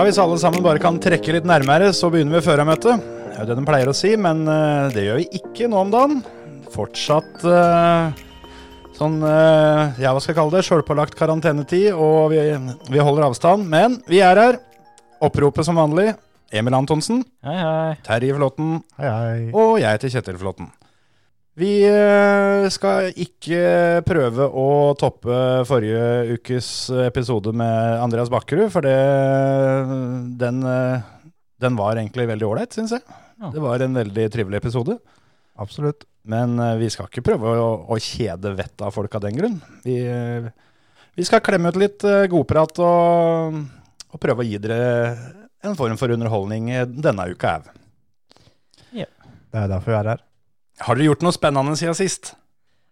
Ja, hvis alle sammen bare kan trekke litt nærmere, så begynner vi førermøtet. Det er jo det de pleier å si, men eh, det gjør vi ikke nå om dagen. Fortsatt eh, sånn, eh, ja, hva skal jeg kalle det, sjølpålagt karantenetid, og vi, vi holder avstand. Men vi er her. Oppropet som vanlig. Emil Antonsen, Hei, hei. Terje Flåtten. Hei, hei. og jeg heter Kjetil Flåten. Vi eh, skal ikke prøve å toppe forrige ukes episode med Andreas Bakkerud, for det, den, eh, den var egentlig veldig ålreit, syns jeg. Ja. Det var en veldig trivelig episode. Absolutt. Men eh, vi skal ikke prøve å, å kjede vettet av folk av den grunn. Vi, vi skal klemme ut litt godprat og, og prøve å gi dere en form for underholdning denne uka òg. Det er derfor vi er her. Har dere gjort noe spennende siden sist?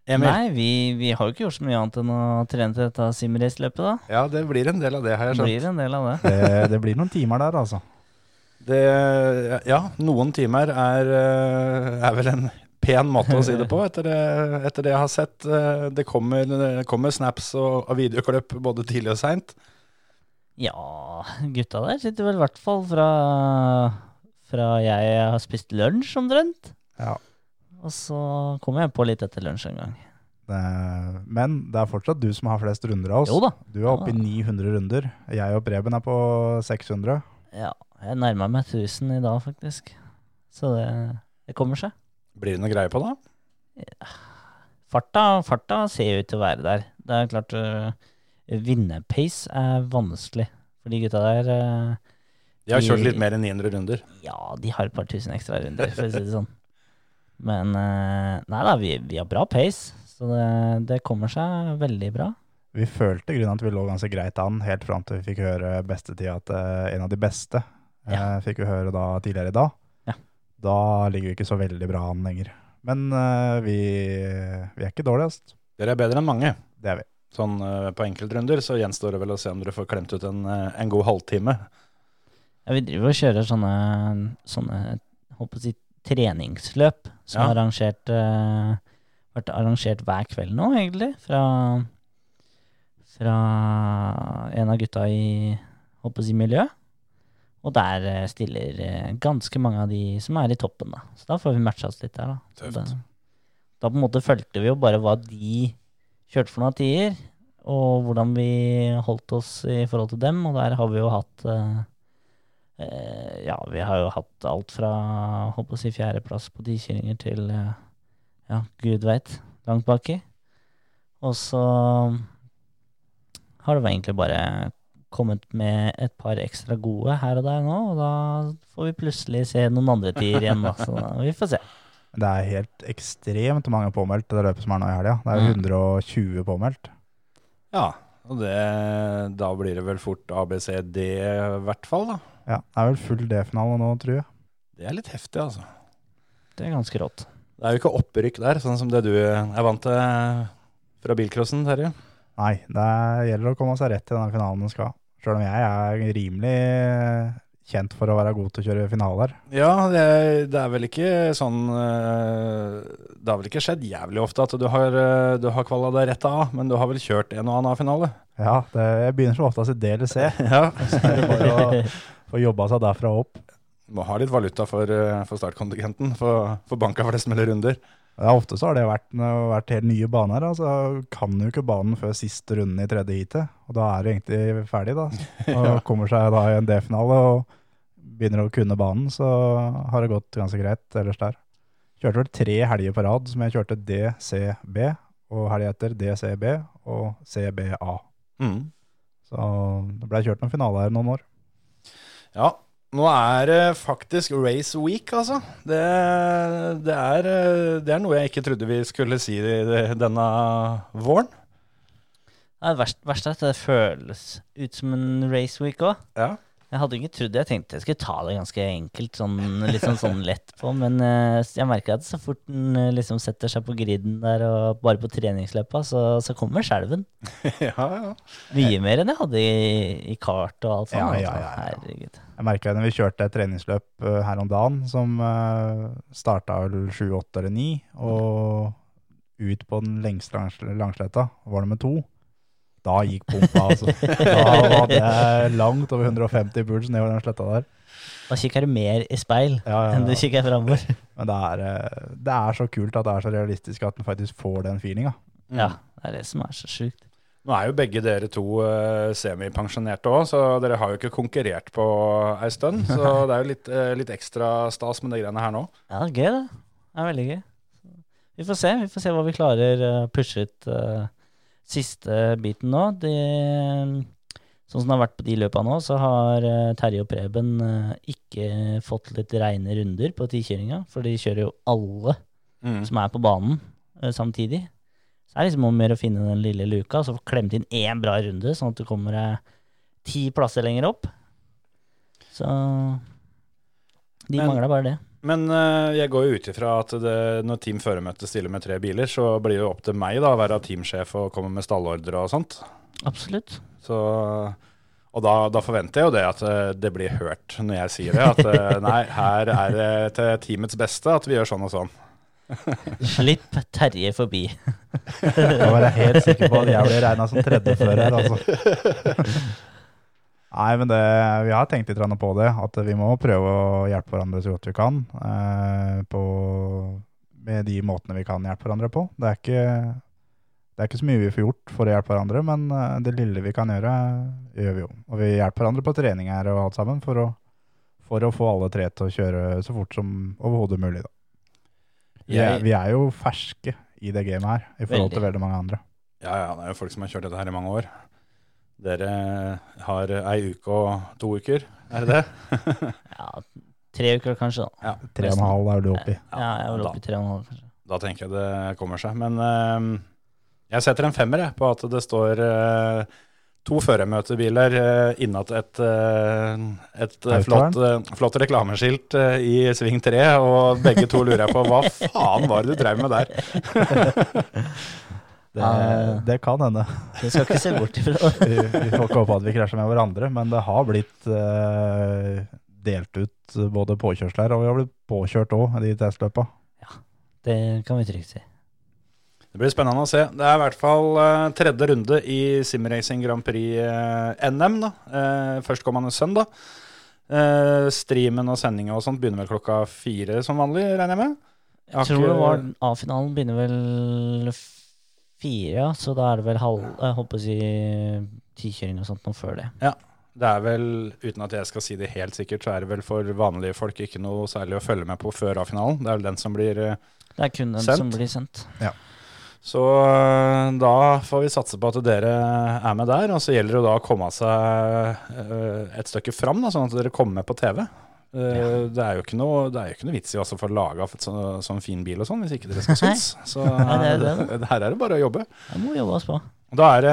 Emil? Nei, vi, vi har jo ikke gjort så mye annet enn å trene til dette simrace-løpet, da. Ja, det blir en del av det, har jeg Det skjønt. blir en del av det. Det, det blir noen timer der, altså. Det, ja, noen timer er, eh, er vel en pen måte å si det på, etter det, etter det jeg har sett. Eh, Det kommer, det kommer snaps og, og videoklipp både tidlig og seint. Ja, gutta der sitter vel i hvert fall fra, fra jeg har spist lunsj omtrent. Ja. Og så kommer jeg på litt etter lunsj en gang. Det, men det er fortsatt du som har flest runder av oss. Jo da. Du er oppe i 900 runder. Jeg og Preben er på 600. Ja, jeg nærmer meg 1000 i dag, faktisk. Så det, det kommer seg. Blir det noe greie på det? Farta, farta ser ut til å være der. Det er klart uh, Vinnerpace er vanskelig. For de gutta der Uh, De har kjørt litt mer enn 900 runder. Ja, de har et par tusen ekstra runder, for å si det sånn. Men øh, nei da, vi, vi har bra pace. Så det, det kommer seg veldig bra. Vi følte grunnen at vi lå ganske greit an, helt fram til vi fikk høre bestetida til en av de beste. Ja. Eh, fikk vi høre da tidligere i dag. Ja. Da ligger vi ikke så veldig bra an lenger. Men uh, vi, vi er ikke dårligst. Dere er bedre enn mange. Det er vi. Sånn uh, på enkeltrunder så gjenstår det vel å se om dere får klemt ut en, eh, en god halvtime. Ja, vi driver og kjører sånne, sånne håper å si, treningsløp som Ja. har arrangert, uh, vært arrangert hver kveld nå, egentlig. Fra, fra en av gutta i håper å si, miljø. Og der uh, stiller uh, ganske mange av de som er i toppen, da. Så da får vi matcha oss litt der, da. Tøft. Da, da på en måte fulgte vi jo bare hva de kjørte for noen tider, og hvordan vi holdt oss i forhold til dem, og der har vi jo hatt Eh, ja, vi har jo hatt alt fra håper å si fjerdeplass på tikjøringer til eh, ja, gud veit, langt baki. Og så har det egentlig bare kommet med et par ekstra gode her og der nå, og da får vi plutselig se noen andre tider igjen, da. Så da, vi får se. Det er helt ekstremt mange påmeldt det løpet som er nå i helga. Det er jo Mm. 120 påmeldt. Ja, og det, da blir det vel fort ABCD i hvert fall, da. Ja, det er vel full D-finale nå, tror jeg. Det er litt heftig, altså. Det er ganske rått. Det er jo ikke opprykk der, sånn som det du er vant til fra bilcrossen, Terje. Nei, det gjelder å komme seg rett til denne finalen du skal. Sjøl om jeg er rimelig kjent for å være god til å kjøre finaler. Ja, det, det er vel ikke sånn eh, Det har vel ikke skjedd jævlig ofte at du har, eh, du har kvala deg rett av, men du har vel kjørt en og annen finale? Ja, det, jeg begynner som oftest i D eller C. Ja. Så er det bare å få jobba seg derfra opp. Må ha litt valuta for, eh, for startkontingenten, for, for banka flest mulig runder. Ja, ofte så har det vært, vært helt nye baner. Altså, kan jo ikke banen før siste runden i tredje heatet, og da er du egentlig ferdig. da. Og kommer seg da i en D-finale og begynner å kunne banen, så har det gått ganske greit ellers der. Kjørte vel tre helger på rad som jeg kjørte DCB, og helga etter DCB og CBA. Mm. Så det ble kjørt noen finaler her noen år. Ja, nå er det faktisk race week, altså. Det, det, er, eh, det er noe jeg ikke trodde vi skulle si denne våren. Det er verst, verst er at det føles ut som en race week òg. Ja. Jeg hadde ikke trodd Jeg tenkte jeg skulle ta det ganske enkelt, sånn, litt sånn, lett på. Men eh, jeg merker at så fort den eh, liksom setter seg på griden der og bare på treningsløpa, så, så kommer skjelven. ja, ja. Mye mer enn jeg hadde i, i kart og alt sånt. Ja, ja, altså. ja, ja. Herregud. Jeg merka når vi kjørte et treningsløp eh, her om dagen som uh, starta vel 7, 8 eller 9, og ut på den lengste langs langsletta var det med to. Da gikk pumpa, altså. Da var det langt over 150 puls nedover den sletta der. Da kikker du mer i speil Ja, ja, enn du kikker framover. Men det er, eh, det er så kult at det er så realistisk at en faktisk får den feelinga. Ja, det er det som er så sjukt. Nå er jo begge dere to uh, semipensjonerte òg, så dere har jo ikke konkurrert på ei stund. Så det er jo litt, eh, litt ekstra stas med de greiene her nå. Ja, det er gøy, det. Det er veldig gøy. Vi får se vi får se hva vi klarer å pushe ut eh, siste biten nå. de, sånn som det har vært på de løpa nå, så har eh, Terje og Preben eh, ikke fått litt reine runder på tikjøringa, for de kjører jo alle Mm. som er på banen eh, samtidig. Så det er liksom om å gjøre å finne den lille luka, så få klemt inn én bra runde, sånn at du kommer deg ti plasser lenger opp. Så de Men- mangler bare det. Men eh, jeg går jo ut ifra at det, når Team Føremøte stiller med tre biler, så blir det jo opp til meg da, å være teamsjef og komme med stallordre og sånt. Absolutt. Så, og da, da forventer jeg jo det at eh, det blir hørt når jeg sier det. At eh, nei, her er det til teamets beste at vi gjør sånn og sånn. Slipp Terje forbi. Jeg være helt sikker på at jeg blir regna som tredjefører, altså. Nei, men det, vi har tenkt litt på det, at vi må prøve å hjelpe hverandre så godt vi kan. Eh, på, med de måtene vi kan hjelpe hverandre på. Det er, ikke, det er ikke så mye vi får gjort for å hjelpe hverandre, men eh, det lille vi kan gjøre, gjør vi jo. Og vi hjelper hverandre på trening her og alt sammen, for å, for å få alle tre til å kjøre så fort som overhodet mulig. Da. Vi, er, vi er jo ferske i det gamet her, i forhold til Veldig. veldig mange andre. Ja, ja, det er jo folk som har kjørt dette her i mange år. Dere har ei uke og to uker, er det det? Ja, tre uker kanskje, da. Ja, Tre og en halv er du oppi. Ja, jeg var da- oppe i tre og en halv, kanskje. Da tenker jeg det kommer seg. Men uh, jeg setter en femmer jeg, på at det står uh, to førermøtebiler uh, innat et, eh, et eh, flott, eh, flott reklameskilt eh, i sving tre, og begge to lurer jeg på hva faen var det du drev med der? Det, Ja. det kan hende. Det skal ikke se bort ifra det. Vi, vi får ikke håpe at vi krasjer med hverandre, men det har blitt eh, delt ut både påkjørsler, og vi har blitt påkjørt òg i de testløpa. Det kan vi trygt si. Det blir spennende å se. Det er i hvert fall eh, tredje runde i Simracing Grand Prix eh, NM. da. Uh, Førstkommende søndag. Uh, streamen og sendinga og sånt begynner vel klokka fire som vanlig, regner jeg med? Jeg Jeg tror det var A-finalen begynner vel fire, ja. Så da er det vel halv Jeg holdt på å si tikjøring og sånt noe før det. Ja. Det er vel, uten at jeg skal si det helt sikkert, så er det vel for vanlige folk ikke noe særlig å følge med på før A-finalen. Det er vel den som blir sendt. Det er kun den Sendt? som blir sendt. Så øh, da får vi satse på at dere er med der. Og så gjelder det da å komme seg øh, et stykke fram, da, sånn at dere kommer med på TV. Uh, Det er jo ikke noe, det er jo ikke noe vits i å få laga sånn, sånn fin bil og sånn, hvis ikke dere skal synes. Så Nei, det er det, det. her er det bare å jobbe. Det må jobbes på. Da er det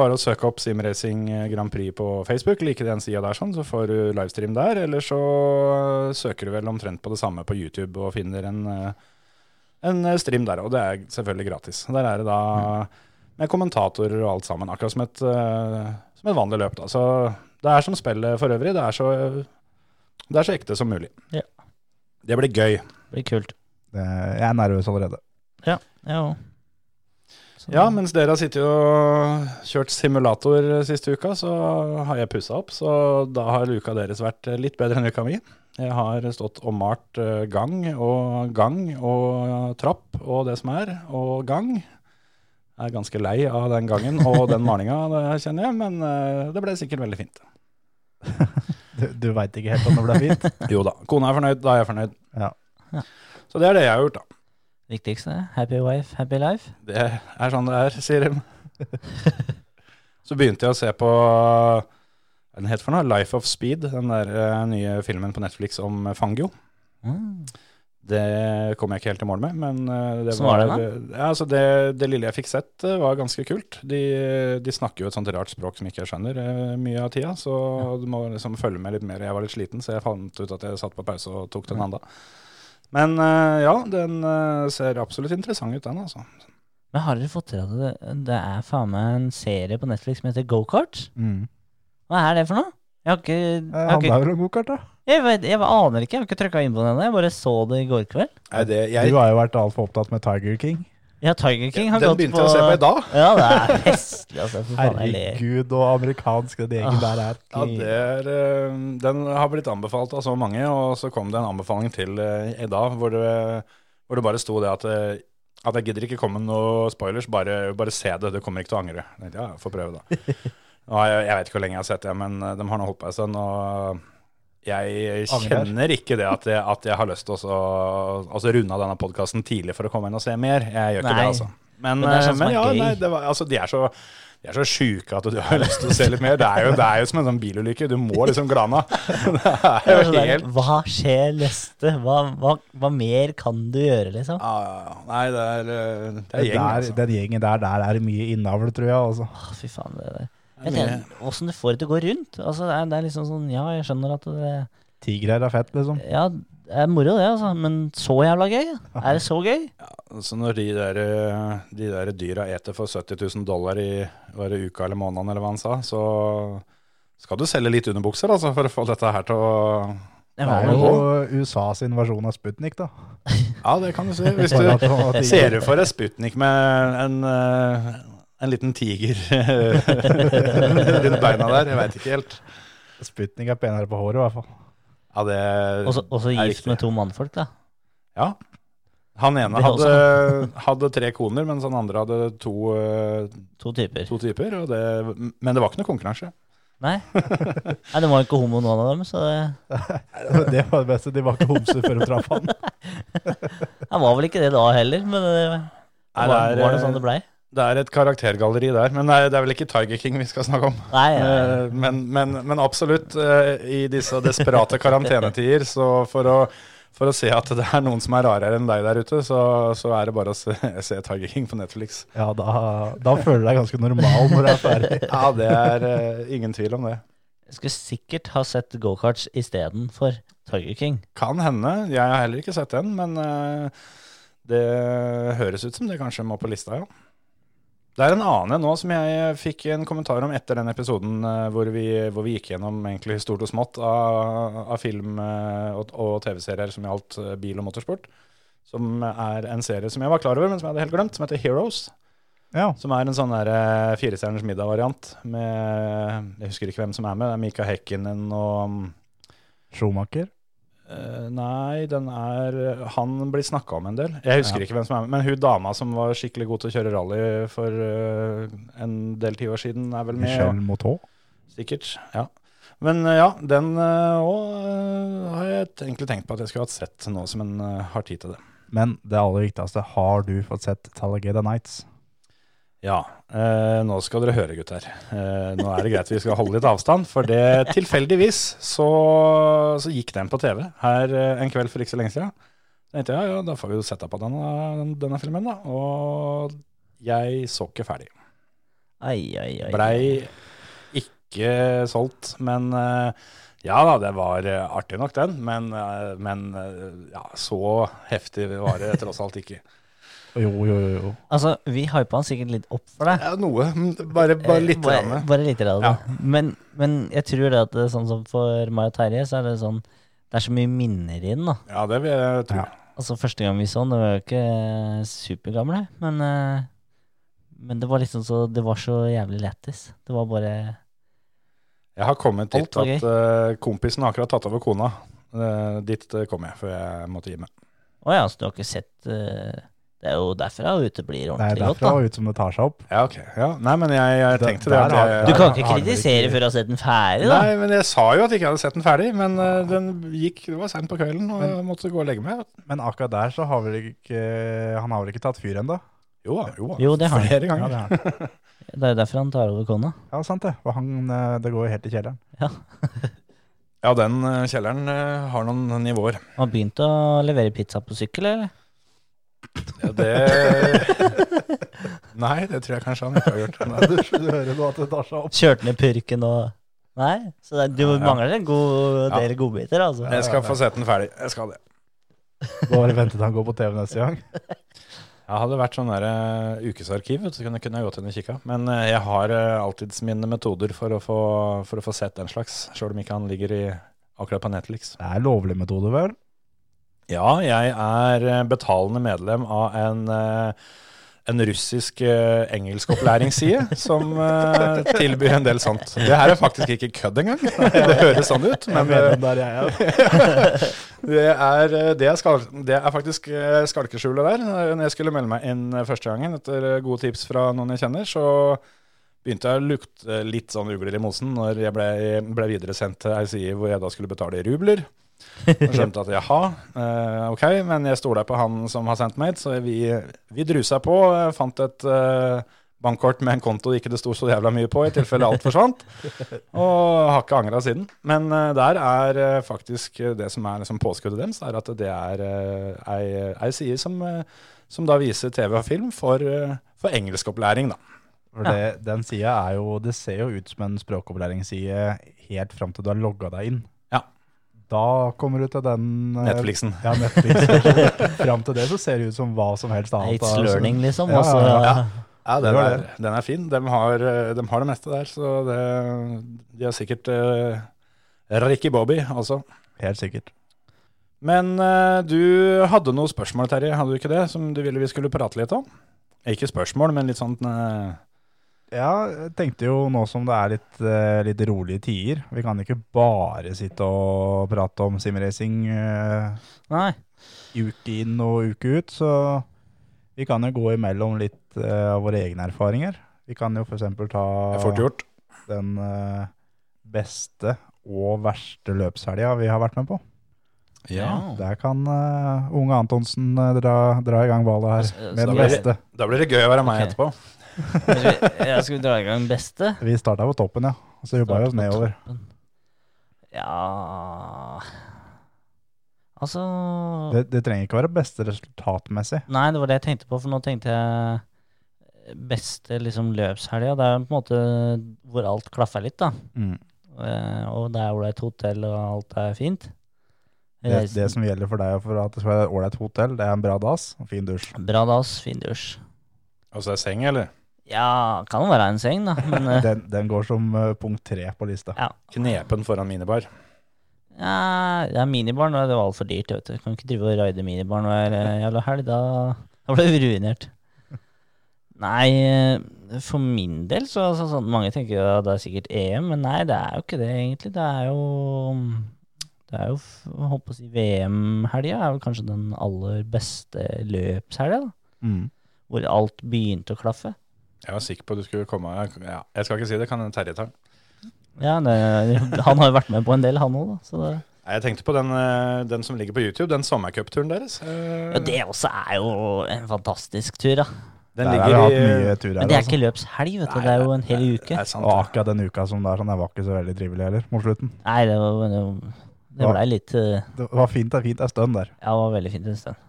bare å søke opp Simracing Grand Prix på Facebook. Like den sida der, sånn, så får du livestream der. Eller så søker du vel omtrent på det samme på YouTube og finner en, eh, en stream der. Og det er selvfølgelig gratis. Der er det da med kommentatorer og alt sammen. Akkurat som et, eh, som et vanlig løp. Da. Så det er som spillet for øvrig. Det er så, det er så ekte som mulig. Ja. Det blir gøy. Det blir kult. Det, jeg er nervøs allerede. Ja, jeg òg. Ja, mens dere har sittet og kjørt simulator siste uka, så har jeg pussa opp. Så da har uka deres vært litt bedre enn uka mi. Jeg har stått og malt eh, gang og gang og trapp og det som er, og gang. Jeg er ganske lei av den gangen og den malinga, det kjenner jeg, men eh, det ble sikkert veldig fint. Du, du veit ikke helt om det ble fint? Jo da, kona er fornøyd, da er jeg fornøyd. Ja. Ja. Så det er det jeg har gjort, da. Viktigste. Happy wife, happy life. Det er sånn det er, sier de. Så begynte jeg å se på hva den het for noe? Life of Speed, den der uh, nye filmen på Netflix om Fangio. Mm. Det kom jeg ikke helt i mål med, men eh, det var, var det, ja, altså det, det lille jeg fikk sett, eh, var ganske kult. De, de snakker jo et sånt rart språk som ikke jeg skjønner eh, mye av tida, så du må liksom følge med litt mer. Jeg var litt sliten, så jeg fant ut at jeg satt på pause og tok den anda. Men ja, den ser absolutt interessant ut, den, altså. Men har dere fått til at det, det er faen meg en serie på Netflix som heter Go-Kart? Mm. Hva er det for noe? Jeg har ikke, jeg Eh, har Han ikke er vel en gokart, da. Jeg, vet, jeg aner ikke, jeg har ikke trykka inn på den ennå. Jeg bare så det i går kveld. Nei, det, jeg, Du har jo vært altfor opptatt med Tiger King. Ja, Tiger King har den gått begynte på jeg å se på i dag. Ja, det er festlig, altså. For faen, jeg ler. Herregud, og amerikansk den gjengen der er. Ja, det er, eh, Den har blitt anbefalt av så mange, og så kom det en anbefaling til eh, i dag hvor det, hvor det bare sto det at, eh, at jeg gidder ikke komme med noen spoilers, bare, bare se det, du kommer ikke til å angre. Jeg tenkte, ja, jeg får prøve da. Jeg, jeg vet ikke hvor lenge jeg har sett det, men eh, de har nå holdt på en stund, og jeg kjenner ikke det at jeg, at jeg har lyst til å altså runde av denne podcasten tidlig for å komme inn og se mer. Jeg gjør ikke Nei. det, altså. Men, Men det er sånn eh, men ja, nei, det var, altså, de er så de er så sjuke at du har lyst til å se litt mer. Det er jo, det er jo som en sånn bilulykke. Du må liksom jo sånn helt Hva skjer neste? Hva, hva, hva mer kan du gjøre, liksom? ja, ja, ja. Nei, det er, eh, det er Der, gjeng, altså. Den gjengen der, der er det mye innavl, tror jeg. Altså. Ah, fy faen, det er Det Åssen du får det til å gå rundt? Altså, det, er, det er liksom sånn Ja, jeg skjønner at det Tigrer er fett, liksom. Ja, det er moro, det, altså. Men så jævla gøy? Er det så gøy? Så når de der, eh, de der dyra eter for 70 000 dollar i var uka eller måneden, eller hva han sa, så skal du selge litt underbukser altså, for å få dette her til å Det er jo USAs invasjon av Sputnik, da. Ja, det kan du si. Hvis du ser du for deg Sputnik med en, eh, en liten tiger rundt beina der, jeg veit ikke helt. Sputnik er penere på håret, i hvert fall. Ja, det Også, også er gift med to mannfolk, da. Ja. Han ene hadde, hadde tre koner, mens han andre hadde to, eh, To typer. to typer. Og det, men det var ikke noe konkurranse. Nei. Nei, det var ikke homo noen av dem, så det, Det var det beste. De var ikke homser før de traff han. Han var vel ikke det da heller, men det, var, Nei, det er, var det sånn det blei? Det er et karaktergalleri der, men det er, det er vel ikke Tiger King vi skal snakke om. Nei, ja. Eh, Men, men, men absolutt, eh, i disse desperate karantenetider, så for å, for å se at det er noen som er rarere enn deg der ute, så, så er det bare å se, se Tiger King på Netflix. Ja, da, da føler du deg ganske normal når du er ferdig. Ja, det er eh, ingen tvil om det. Jeg skulle sikkert ha sett gokarts istedenfor Tiger King. Kan hende. Jeg har heller ikke sett den, men det høres ut som det kanskje må på lista, ja. Det er en annen en nå som jeg fikk en kommentar om etter den episoden eh, hvor, vi, hvor vi gikk gjennom egentlig stort og smått av, av film eh, og, og TV-serier som gjaldt eh, bil og motorsport. Som er en serie som jeg var klar over, men som jeg hadde helt glemt, som heter Heroes. Ja. Som er en sånn der Firestjerners middag-variant med Jeg husker ikke hvem som er med. Det er Mika Hekkinen og Schumacher. Eh, nei, den er Han blir snakka om en del. Jeg husker ikke hvem som er med, men hun dama som var skikkelig god til å kjøre rally for uh, en del tiår siden, er vel med. Michelle og- Sikkert. Ja. Men eh, ja, den òg har jeg egentlig tenkt på at jeg skulle hatt sett nå som en uh, har tid til det. Men det aller viktigste, har du fått sett Talagada Nights? Ja, eh, nå skal dere høre, gutter. Eh, nå er det greit vi skal holde litt avstand, for det tilfeldigvis så, så gikk den på TV her eh, en kveld for ikke så lenge siden. Så tenkte jeg ja, ja, da får vi jo sette på denne, denne filmen, da. Og jeg så ikke ferdig. Ai, ai, ai. Blei ikke solgt, men eh, ja da, det var eh, artig nok den. Men, eh, men eh, ja, så heftig var det tross alt ikke. Jo, jo, jo. jo. Altså, vi hypa han sikkert litt opp for deg. Ja, noe. Bare, bare litt. Eh, bare, bare litt. Ja. Men, men jeg tror det at det er sånn som for meg og Terje, så er det sånn Det er så mye minner i den, da. Ja, det vil jeg tro. Ja. Altså Første gang vi så den, det var jo ikke supergamle, men, eh, men det var liksom så Det var så jævlig lættis. Det var bare Jeg har kommet dit at eh, kompisen har akkurat tatt over kona. Uh, dit eh, kom jeg før jeg måtte gi meg. Å ja, så du har ikke sett eh, Det er jo derfra ute blir Det er ordentlig godt, derfra da. ut som det tar seg opp. Ja, ok. Ja. Nei, men jeg, jeg tenkte det. det jeg, Du kan ikke kritisere før du har sett den ferdig, da. Nei, men jeg sa jo at jeg ikke hadde sett den ferdig. Men uh, den gikk, det var seint på kvelden, og jeg måtte gå og legge meg. Men akkurat der så har vel ikke Han har vel ikke tatt fyr ennå? Jo da, jo. Jo, det har han. Flere Ja, ganger. det har. Det er jo derfor han tar over kona. Ja, sant det. For han, eh, det går jo helt i kjelleren. Ja, ja, den eh, kjelleren har noen nivåer. Har begynt å levere pizza på sykkel, eller? Ja, det Nei, det tror jeg kanskje han ikke har gjort. Nei, du, du hører nå at det tar seg opp. Kjørte ned purken og Nei? Så det, du Ja, ja. mangler en god Ja. del godbiter, altså. Jeg skal få sett den ferdig. Jeg skal det. Bare vente til han går på TV neste gang. Jeg hadde vært sånn der uh, ukesarkiv, så kunne kunne jeg gått inn og kikka. Men uh, jeg har uh, alltids mine metoder for å få, for å få sett den slags, sjøl om ikke han ligger i, akkurat på Netflix. Det er lovlig metode, vel? Ja, jeg er eh, betalende medlem av en, eh, en russisk eh, engelskopplæringsside som tilbyr en del sånt. Det her er faktisk ikke kødd engang. Det høres sånn ut, men der jeg er. det er, det er, skal, det er faktisk skalkeskjulet der. Når jeg skulle melde meg inn første gangen, etter gode tips fra noen jeg kjenner, så begynte jeg å lukte litt sånn ugler i mosen når jeg ble, ble videresendt til ei side hvor jeg da skulle betale i rubler. Og skjønte at jaha, eh, ok, men jeg stoler på han som har sendt meg så vi, vi drusa på. Fant et eh, bankkort med en konto det ikke det sto så jævla mye på, i tilfelle alt forsvant. Og har ikke angra siden. Men eh, der er faktisk det som er liksom påskuddet deres, er at det er ei, ei side som, som da viser TV og film for, for engelskopplæring, da. For det, den sida er jo Det ser jo ut som en språkopplæringsside helt fram til du har logga deg inn. Da kommer du til den eh, Netflixen. Ja, Netflix. fram til det så ser det ut som hva som helst annet. It's learning, liksom. Ja, altså, ja, ja. Ja, den er, den er fin. De har, eh, de har det meste der, så det, de har sikkert uh, Ricky Bobby, altså. Helt sikkert. Men eh, du hadde noen spørsmål, Terje, hadde du ikke det? Som du ville vi skulle prate litt om? Ikke spørsmål, men litt sånn eh, Ja, jeg tenkte jo nå som det er litt, eh, litt rolige tider Vi kan ikke bare sitte og prate om simracing eh, Nei. uke inn og uke ut, så vi kan jo gå imellom litt eh, av våre egne erfaringer. Vi kan jo f.eks. ta fort gjort. den beste og verste løpshelga vi har vært med på. Ja. Der kan uh, unge Antonsen uh, dra, dra i gang ballet her Så- så med blir det- beste. Da blir det gøy å være meg okay. etterpå. Jeg skulle dra i gang beste. Vi starta på toppen, ja. Og så jobba vi oss nedover. toppen. Ja Altså Det, det trenger ikke være beste resultatmessig. Nei, det var det jeg tenkte på, for nå tenkte jeg beste liksom løpshelga. Det er jo på en måte hvor alt klaffer litt, da. Mm. Eh, Og det er ålreit hotell, og alt er fint. Det, det som gjelder for deg og for at det skal være et ålreit hotell, det er en bra dass og fin dusj. Bra dass, fin dusj. Og så er seng, eller? Ja, kan jo være en seng, da. Men eh, Den, den går som eh, punkt tre på lista. ja. Knepen foran minibar. Ja, det er minibar nå. Det var altfor dyrt. Vet du. Kan ikke drive og raide minibar hver eh, jævla helg. Da, da ble vi ruinert. Nei, for min del så, så sånn, Mange tenker jo at det er sikkert EM, men nei, det er jo ikke det egentlig. Det er jo Det er jo, holdt på å si, VM-helga er vel kanskje den aller beste løpshelga. da. Mm. Hvor alt begynte å klaffe. Jeg var sikker på at du skulle komme ja, Jeg skal ikke si det, kan Terje ta. Ja, det, Han har jo vært med på en del, han òg, det, Jeg tenkte på den, eh, den som ligger på YouTube, den sommercupturen deres. Eh, ja, det også er jo en fantastisk tur, da. Den Der har vi hatt mye turer. Men det er altså. ikke løpshelg, vet du. Nei, Det er jo en hel det uke. er sant, Og akkurat den uka som det er sånn, det var ikke så veldig trivelig heller mot slutten. Nei, det var det, det blei litt eh, Det var fint, det er fint, en stund der. Ja, det var veldig fint en stund.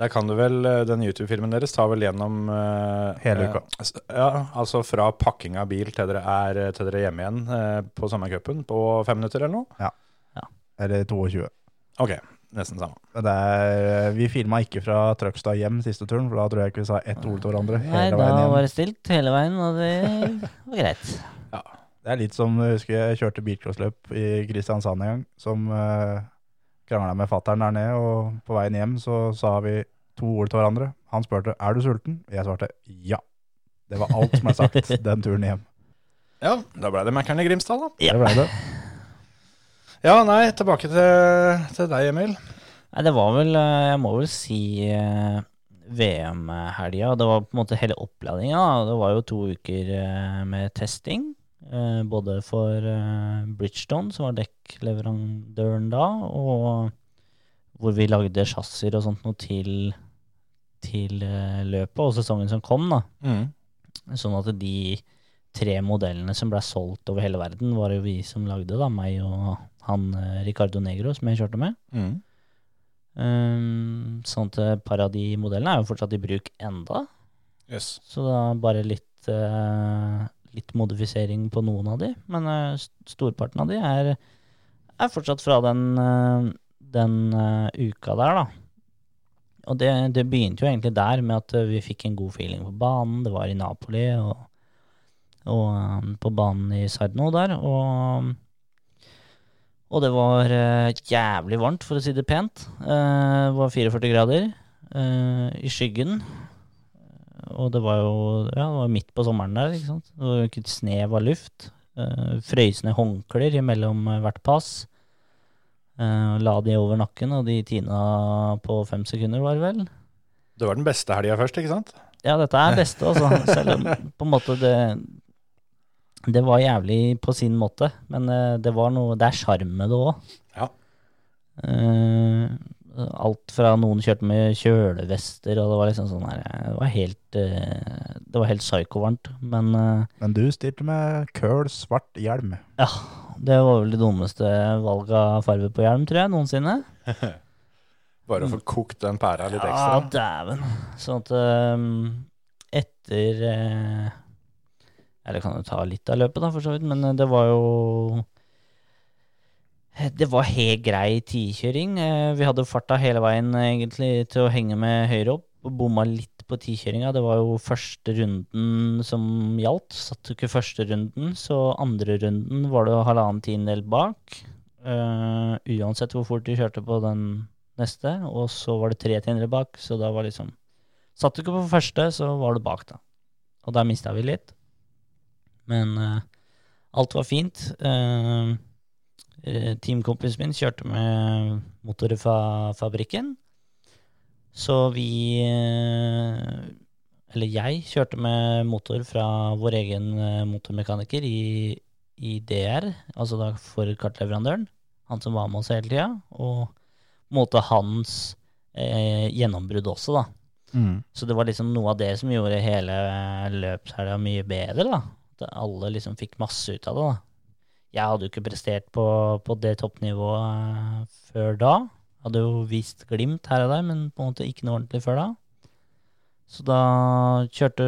Der kan du vel, eh, Den YouTube-filmen deres tar vel gjennom uh, Hele eh, uka. Uh, Ja, altså fra pakking av bil til dere er til dere er hjemme igjen uh, på sommercupen på fem minutter eller noe? Ja. Eller 22. Ok, nesten samme. Det er, vi filma ikke fra Trøgstad hjem siste turen, for da tror jeg ikke vi sa ett ord til hverandre Nei, hele veien da var det stilt hele veien, og det var greit. ja. Det er litt som jeg husker jeg kjørte bilcrossløp i Kristiansand en gang, som uh, krangla med fattern der nede, og på veien hjem så sa vi to ord til hverandre. Han spurte er du sulten, jeg svarte ja. Det var alt som er sagt den turen hjem. Ja, da ble det Mækkern i Grimstad, da. Ja. Det ble det. Ja, nei, tilbake til, til deg, Emil. Nei, det var vel eh, Jeg må vel si eh, VM-helga. Det var på en måte hele oppladninga. Det var jo to uker eh, med testing. Eh, Både for eh, Bridgestone, som var dekkleverandøren da, og hvor vi lagde chassiser og sånt noe til, til eh, løpet og sesongen som kom. da. Mm. Sånn at de tre modellene som ble solgt over hele verden, var jo vi som lagde, da. Meg og han Ricardo Negro som jeg kjørte med. Mm. Um, sånn at par av de modellene er jo fortsatt i bruk enda. Yes. Så er bare litt, eh, litt modifisering på noen av de. Men uh, storparten av de er, er fortsatt fra den, uh, den uh, uka der, da. Og det, det begynte jo egentlig der med at vi fikk en god feeling på banen. Det var i Napoli og, og på banen i Sarno der. Og, og det var jævlig varmt, for å si det pent. Det var 44 grader i skyggen. Og det var jo ja, det var midt på sommeren der, ikke sant. Det var jo ikke et snev av luft. Uh, frøysende håndklær imellom eh, hvert pass. Uh, la de over nakken, og de tina på fem sekunder, var det vel. Det var den beste helga først, ikke sant? Ja, dette er beste, altså. Selv om på en måte det Det var jævlig på sin måte, men eh, det var noe Det er sjarm med det òg. Ja. Alt fra noen kjørte med kjølevester, og det var liksom sånn her Det var helt eh, Det var helt psyko-varmt, men eh, Men du stilte med køl, svart hjelm. ja. Det var vel det dummeste valget av farge på hjelm, tror jeg, noensinne. Bare å få kokt den pæra litt Ja, ekstra. dæven. Sånn at ehm, etter eh, Eller kan jo ta litt av løpet, da, for så vidt, men det var jo Det var helt grei tidkjøring. Eh, Vi hadde farta hele veien eh, egentlig til å henge med høyre opp. og Bomma litt på tikjøringa. Det var jo første runden som gjaldt. Satt jo ikke første runden, så andre runden var det halvannen tiendedel bak. Uh, uansett hvor fort du kjørte på den neste, og så var det tre tiendedeler bak, så da var liksom Satt du ikke på første, så var du bak, da. Og der mista vi litt. Men uh, alt var fint. Eh, eh, teamkompisen min kjørte med motorer fra fabrikken. Så vi eh, Eller jeg kjørte med motor fra vår egen eh, motormekaniker i, i DR, altså da for kartleverandøren. Han som var med oss hele tida. Og på en måte hans eh, gjennombrudd også, da. Mm. Så det var liksom noe av det som gjorde hele løpshelga mye bedre, da. At alle liksom fikk masse ut av det, da. Jeg hadde jo ikke prestert på, på det toppnivået eh, før da. Hadde jo vist glimt her og der, men på en måte ikke noe ordentlig før da. Så da kjørte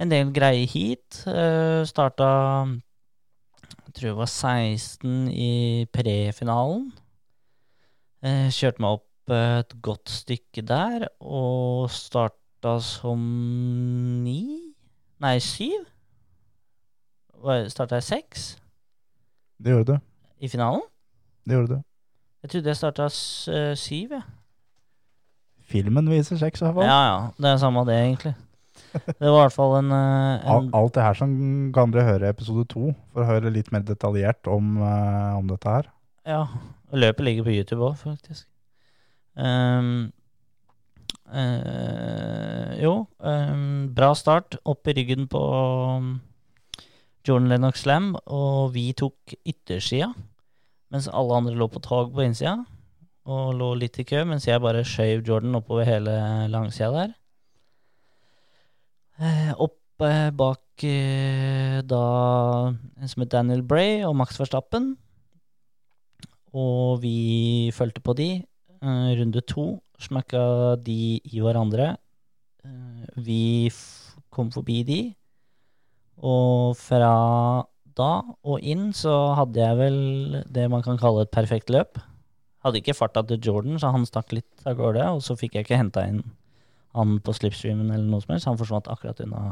en del greier hit. Uh, starta jeg tror det var 16 i prefinalen. Eh, kjørte meg opp et godt stykke der, og starta som ni Nei, syv? Starta jeg seks Det gjorde du. i finalen? Det gjorde du. Jeg trodde jeg starta uh, syv, jeg. Filmen viser seks, i hvert fall. Ja ja, det er samme det, egentlig. Det var i hvert fall en, eh, en Alt det her som kan dere høre i episode to, for å høre litt mer detaljert om, eh, om dette her. Ja, løpet ligger på YouTube òg, faktisk. Um, uh, jo, um, bra start. Opp i ryggen på um, Jordan Lennox Slam, og vi tok yttersida, mens alle andre lå på tog på innsida, og lå litt i kø, mens jeg bare skjøv Jordan oppover hele langsida der. Eh, opp eh, bak eh, da en som het Daniel Bray og Max Verstappen. Og vi fulgte på de. Eh, runde to smakka de i hverandre. Eh, vi kom forbi de. Og fra da og inn så hadde jeg vel det man kan kalle et perfekt løp. Hadde ikke farta til Jordan, så han stakk litt av gårde. Og så fikk jeg ikke henta inn han på slipstreamen eller noe som helst. Han forsvant akkurat unna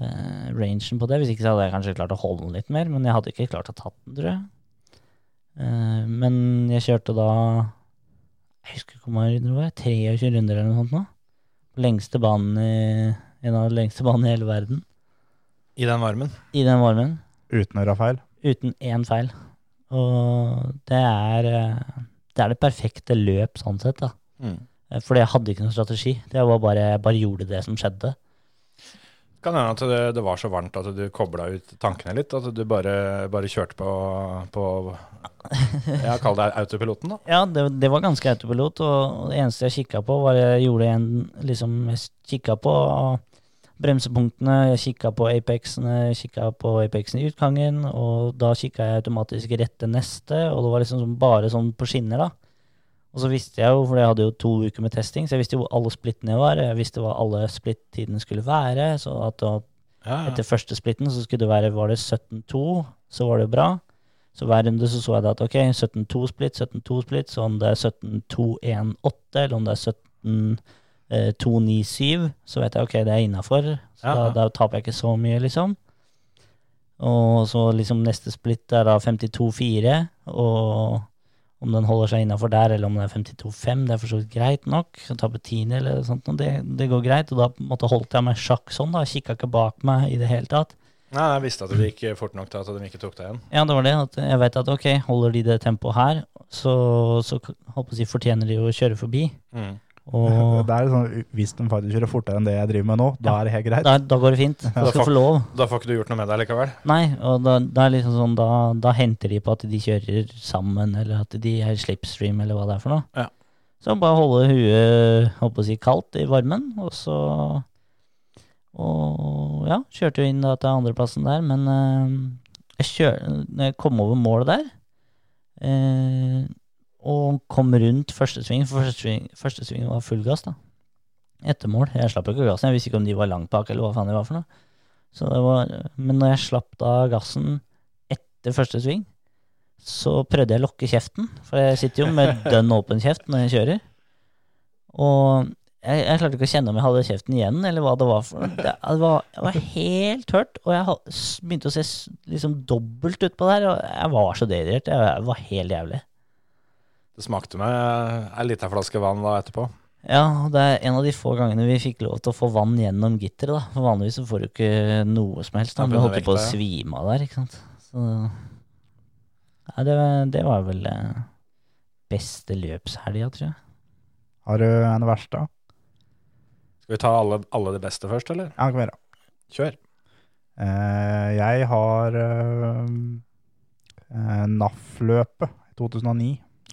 eh, rangen på det. Hvis ikke så hadde jeg kanskje klart å holde den litt mer, men jeg hadde ikke klart å tatt den, tror jeg. Eh, men jeg kjørte da Jeg husker ikke hvor mange runder det var. 23 runder eller noe sånt nå. Lengste banen i En av de lengste banene i hele verden. I den varmen. I den varmen. Uten å gjøre feil. Uten én feil. Og det er eh, Det er det perfekte løp sånn sett, da. Mm. Eh, Fordi jeg hadde ikke noen strategi. Det var bare, jeg bare gjorde det som skjedde. Kan hende at det, det var så varmt at du kobla ut tankene litt. At du bare, bare kjørte på, på Jeg kaller det autopiloten, da. Ja, det, det var ganske autopilot, og det eneste jeg kikka på, var jeg gjorde en liksom Jeg kikka på bremsepunktene, jeg kikka på Apexene, kikka på Apexen i utgangen, og da kikka jeg automatisk rett til neste, og det var liksom bare sånn på skinner, da. Og så visste jeg jo, for jeg hadde jo to uker med testing, så jeg visste jo hvor alle splittene var, jeg visste hva alle splitt-tidene skulle være, så at da Ja, ja. etter første splitten så skulle det være Var det 17-2, så var det jo bra. Så hver runde så så jeg at ok, 17-2 splitt, 17-2 splitt, så om det er 17-2-1-8, eller om det er 17-2-9-7, så vet jeg ok, det er innafor. Så Ja, da, da taper jeg ikke så mye, liksom. Og så liksom neste splitt er da 52-4, og om den holder seg innafor der, eller om det er 52-5, det er for så vidt greit nok. Så taper tiende eller sånt, og det, det går greit. Og da måte holdt jeg meg sjakk sånn, da. Kikka ikke bak meg i det hele tatt. Nei, jeg visste at det gikk fort nok til at de ikke tok deg igjen. Ja, det var det. Jeg vet at ok, holder de det tempoet her, så, så håper jeg, fortjener de å kjøre forbi. Mm. Og Det er sånn, Hvis de faktisk kjører fortere enn det jeg driver med nå, da Ja. er det helt greit. da, da går det fint. Da skal få lov. Da får ikke du gjort noe med det likevel. Nei, og da, da er liksom sånn, da, da henter de på at de kjører sammen, eller at de er slipstream, eller hva det er for noe. Ja. Så bare holde huet holdt på å si, kaldt i varmen, og så Og ja, kjørte jo inn da til andreplassen der, men øh, jeg kjør, når jeg kom over målet der eh, og kom rundt første sving, for første sving, første sving var full gass, da. Etter mål. Jeg slapp ikke gassen, jeg visste ikke om de var langt bak, eller hva faen de var for noe. Så det var, men når jeg slapp da gassen etter første sving, så prøvde jeg å lokke kjeften, for jeg sitter jo med dønn åpen kjeft når jeg kjører. Og jeg, jeg klarte ikke å kjenne om jeg hadde kjeften igjen, eller hva det var for. Det, det var, jeg var helt tørt, og jeg begynte å se liksom dobbelt utpå der, og jeg var så dehydrert. Jeg, jeg var helt jævlig. Det smakte meg ei lita flaske vann da etterpå. Ja, det er en av de få gangene vi fikk lov til å få vann gjennom gitteret. For vanligvis så får du ikke noe som helst. Da. Du holdt på å svime av der, ikke sant. Så ja, det, var- det var vel eh, beste løpshelga, tror jeg. Har du en verste? Skal vi ta alle, alle de beste først, eller? Ja, kom kan da. Kjør. Eh, jeg har eh, eh, NAF-løpet i 2009.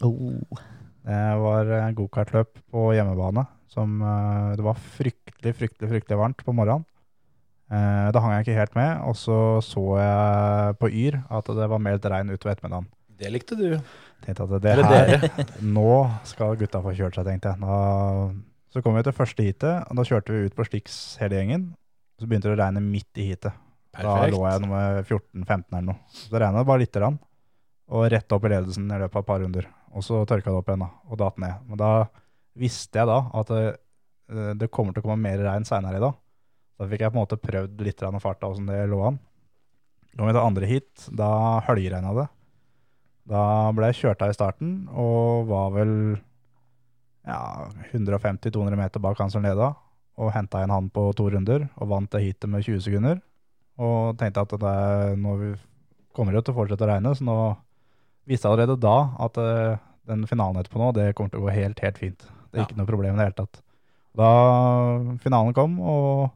Oh. Det var eh, gokartløp på hjemmebane. Som, eh, det var fryktelig, fryktelig fryktelig varmt på morgenen. Eh, da hang jeg ikke helt med, og så så jeg på Yr at det var meldt regn utover ettermiddagen. Det likte du. Tenkte at det her, nå skal gutta få kjørt seg, tenkte jeg. Nå, så kom vi til første heatet, og da kjørte vi ut på Stix hele gjengen. Så begynte det å regne midt i heatet. Da lå jeg nummer 14-15 eller noe. Så det regnet bare lite grann. Og rett opp i ledelsen i løpet av et par runder. Og så tørka det opp igjen da, og datt ned. Men da visste jeg da at det, det kommer til å komme mer regn seinere i dag. Da fikk jeg på en måte prøvd litt av farta åssen det lå an. Kom vi til andre heat, da høljregna det. Da ble jeg kjørt av i starten og var vel ja, 150-200 meter bak han som leda. Og henta inn han på to runder og vant det heatet med 20 sekunder. Og tenkte at det nå kommer det til å fortsette å regne, så nå visste allerede da at uh, den finalen etterpå nå, det kommer til å gå helt, helt fint. Det er Ja. ikke noe problem i det hele tatt. Da finalen kom, og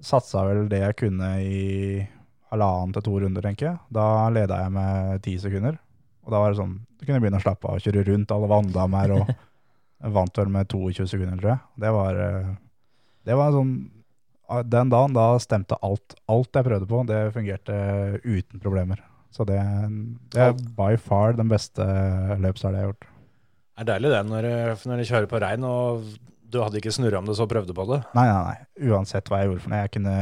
satsa vel det jeg kunne i halvannen til to runder, tenker jeg. Da leda jeg med ti sekunder. Og da var det sånn, du kunne begynne å slappe av og kjøre rundt alle vanndammer, og vant vel med 22 sekunder, tror jeg. Det var, eh, det var sånn, den dagen da stemte alt. Alt jeg prøvde på, det fungerte uten problemer. Så det, det er by far den beste løpshelga jeg har gjort. Det er deilig det når, når du kjører på regn, og du hadde ikke snurra om det, så prøvde på det. Nei, nei, nei. Uansett hva jeg gjorde for noe. Jeg kunne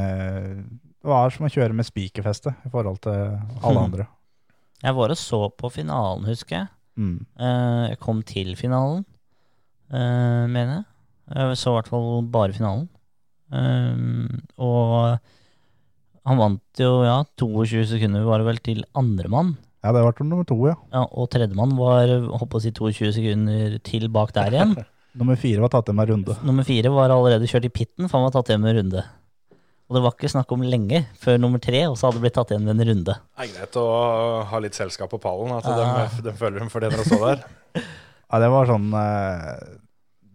Det var som å kjøre med spikerfeste i forhold til alle andre. Jeg var og så på finalen, husker jeg. Mm. Eh, jeg kom til finalen, eh, mener jeg. Jeg så i hvert fall bare finalen. Eh, og han vant jo, ja, 22 sekunder var det vel til andremann. Ja, det ble nummer to, ja. Ja, og tredjemann var holdt på å si 22 sekunder til bak der igjen. Nummer fire var tatt hjem en runde. Nummer fire var allerede kjørt i pitten, for han var tatt hjem en runde. Og det var ikke snakk om lenge før nummer tre også hadde blitt tatt igjen med en runde. Det er greit å ha litt selskap på pallen, at Ja. de, de føler de fortjener å stå der. Ja, det var sånn eh,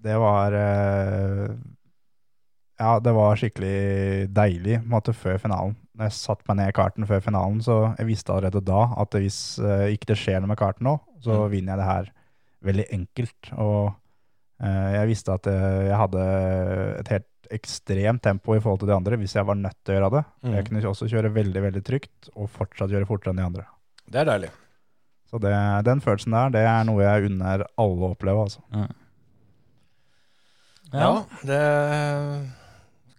Det var eh, Ja, det var skikkelig deilig måte før finalen. Når jeg satte meg ned i karten før finalen, så jeg visste allerede da at hvis uh, ikke det skjer noe med karten nå, så Mm. vinner jeg det her veldig enkelt. Og uh, jeg visste at uh, jeg hadde et helt ekstremt tempo i forhold til de andre hvis jeg var nødt til å gjøre det. Mm. Jeg kunne også kjøre veldig, veldig trygt og fortsatt kjøre fortere enn de andre. Det er deilig. Så det, den følelsen der, det er noe jeg unner alle å oppleve, altså. Ja, det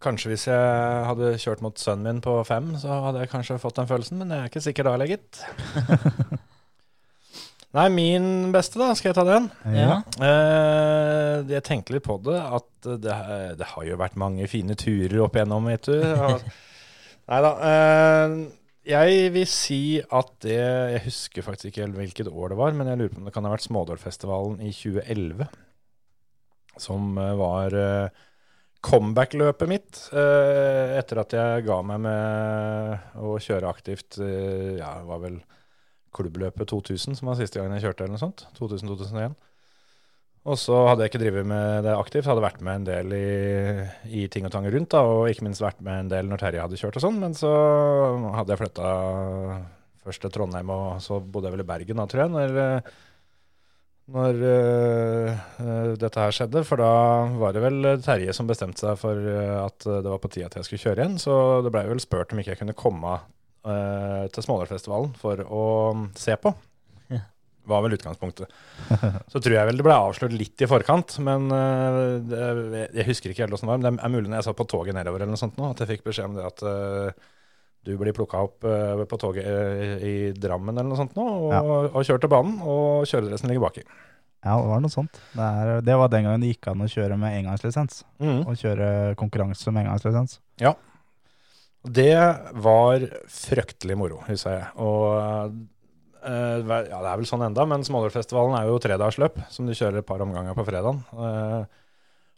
Kanskje hvis jeg hadde kjørt mot sønnen min på fem, så hadde jeg kanskje fått den følelsen, men jeg er ikke sikker da, legget. Nei, min beste, da. Skal jeg ta den? Ja. Eh, jeg tenkte litt på det, at det, det har jo vært mange fine turer opp igjennom, vet du. Og- Nei da. Eh, jeg vil si at det Jeg husker faktisk ikke helt hvilket år det var, men jeg lurer på om det kan ha vært Smådålfestivalen i 2011. Som eh, var eh, comeback-løpet mitt eh, etter at jeg ga meg med å kjøre aktivt. eh, ja, det var vel klubbløpet 2000 som var siste gangen jeg kjørte, eller noe sånt. 2000-2001. Og så hadde jeg ikke drevet med det aktivt, hadde vært med en del i, i ting og tang rundt, da, og ikke minst vært med en del når Terje hadde kjørt og sånn. Men så hadde jeg flytta først til Trondheim, og så bodde jeg vel i Bergen da, tror jeg, når, eh, når uh, dette her skjedde. For da var det vel Terje som bestemte seg for eh, at det var på tide at jeg skulle kjøre igjen. Så det blei vel spurt om ikke jeg kunne komme uh, til Smådalfestivalen for å se på. Var vel utgangspunktet. Så tror jeg vel det ble avslørt litt i forkant, men uh, det, jeg husker ikke helt åssen det var. Men det er mulig når jeg satt på toget nedover eller noe sånt nå, at jeg fikk beskjed om det at du blir plukka opp eh, på toget eh, i Drammen eller noe sånt nå, og, Ja. og kjørt til banen, og kjøredressen ligger baki. Ja, det var noe sånt. Det, er, det var den gangen det gikk an å kjøre med engangslisens. Mm. Og kjøre konkurranse med engangslisens. Det var fryktelig moro, husker jeg. Og eh, ja, det er vel sånn enda, men Smålørfestivalen er jo tredagsløp, som du kjører et par omganger på fredagen.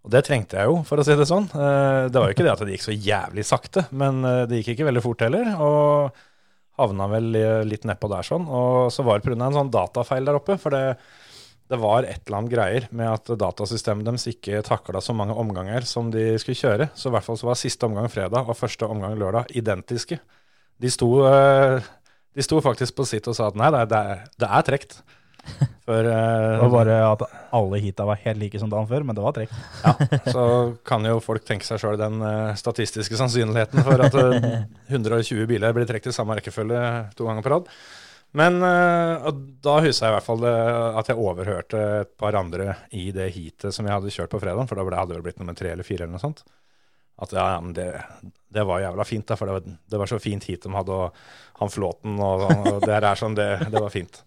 Og det trengte jeg jo, for å si det sånn. Eh, det var jo ikke det at det gikk så jævlig sakte, men eh, det gikk ikke veldig fort heller. Og havna vel litt nedpå der sånn. Og så var det pga. en sånn datafeil der oppe. For det, det var et eller annet greier med at datasystemet deres ikke takla så mange omganger som de skulle kjøre. Så i hvert fall så var siste omgang fredag og første omgang lørdag identiske. De sto, eh, de sto faktisk på sitt og sa at nei, det er, det er, det trekt. Eh, Det var bare at alle heata var helt like som dagen før, men det var trekk. Ja, så kan jo folk tenke seg sjøl den eh, statistiske sannsynligheten for at eh, 120 biler blir trukket i samme rekkefølge to ganger på rad. Men eh, da husker jeg i hvert fall det, at jeg overhørte et par andre i det heatet som jeg hadde kjørt på fredag, for da hadde det vel blitt nummer tre eller fire eller noe sånt. At ja, ja, men det, det var jævla fint, da, for det var, det var så fint heat de hadde, og han Flåten og, og det her er sånn, det, det var fint.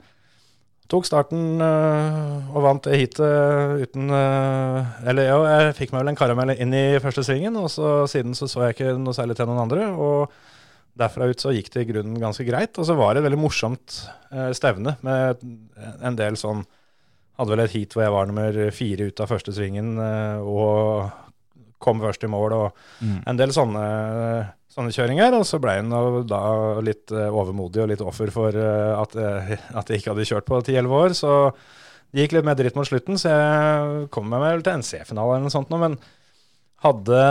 Tok starten øh, og vant det heatet uten øh, Eller jo, jeg fikk meg vel en karamell inn i første svingen, og så siden så så jeg ikke noe særlig til noen andre. Og derfra ut så gikk det i grunnen ganske greit. Og så var det et veldig morsomt øh, stevne med en del sånn Hadde vel et heat hvor jeg var nummer fire ut av første svingen og kom først i mål. og en del sånne, sånne kjøringer, og så ble han da litt eh, overmodig og litt offer for eh, at, eh, at jeg ikke hadde kjørt på 10-11 år. Så det gikk litt mer dritt mot slutten, så jeg kom meg vel til en C-finale eller noe sånt nå, men hadde,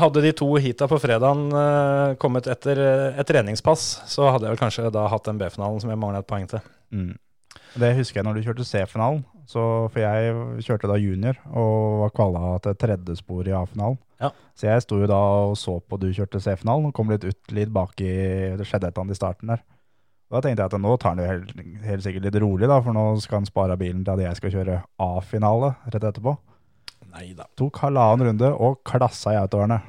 hadde de to heata på fredagen kommet etter et treningspass, så hadde jeg vel kanskje da hatt den B-finalen som jeg mangla et poeng til. Mm. Det husker jeg når du kjørte C-finalen. For jeg kjørte da junior og var kvala til tredje spor i A-finalen. Ja. Så jeg sto jo da og så på du kjørte C-finalen og kom litt ut litt baki. Det skjedde et eller annet i starten der. Da tenkte jeg at nå tar han jo helt, helt sikkert litt rolig, da, for nå skal han spare bilen til at jeg skal kjøre A-finale rett etterpå. Nei da. Tok halvannen runde og klassa i autoerne.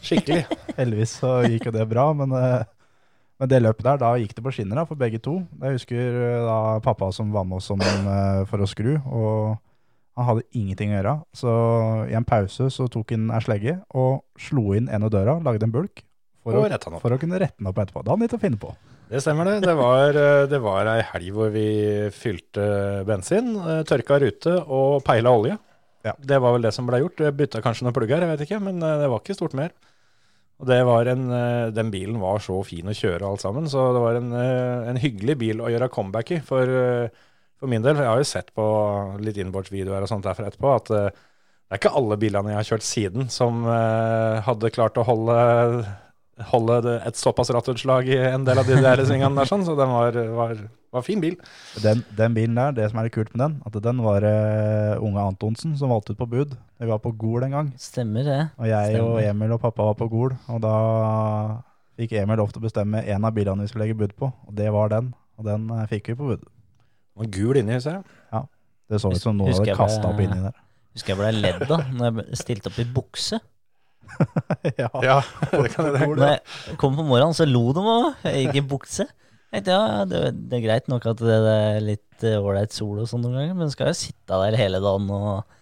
Skikkelig. Heldigvis så gikk jo det bra, men, eh, men det løpet der, da gikk det på skinner da, for begge to. Jeg husker eh, da pappa som var med oss som, eh, for å skru, og han hadde ingenting å gjøre. Så i en pause så tok han ei slegge og slo inn en av døra, lagde en bulk, for, å, for å kunne rette den opp etterpå. Da hadde han litt å finne på. Det stemmer det. Det var, eh, det var ei helg hvor vi fylte bensin, eh, tørka rute og peila olje. Ja. Det var vel det som ble gjort. Jeg bytta kanskje noen plugger, jeg vet ikke, men eh, det var ikke stort mer. Og det var en, Den bilen var så fin å kjøre alt sammen, så det var en, en hyggelig bil å gjøre comeback i. For, for min del, for jeg har jo sett på litt innbordsvideoer og sånt derfor etterpå, at eh, det er ikke alle bilene jeg har kjørt siden som eh, hadde klart å holde holde et såpass rattutslag i en del av de der svingene der, sånn, så den var, var, var fin bil. Den, den bilen der, det som er litt kult med den, at den var uh, unge Antonsen som valgte ut på bud. Vi var på Gol en gang, Stemmer det. og jeg og Emil og pappa var på Gol. Og da fikk Emil lov til å bestemme en av bilene vi skulle legge bud på, og det var den. Og den fikk vi på bud. Var gul inni, ser jeg. Det så ut som noen hadde kasta opp inni der. Husker jeg ble ledd da når jeg stilte opp i bukse. ja. Ja, det kan jeg Når jeg kom på morgenen, så lo de av meg. Jeg gikk i bukse. Jeg tenkte, ja, det, det er greit nok at det er litt eh, ålreit sol og sånn noen ganger, men skal jo sitte der hele dagen og,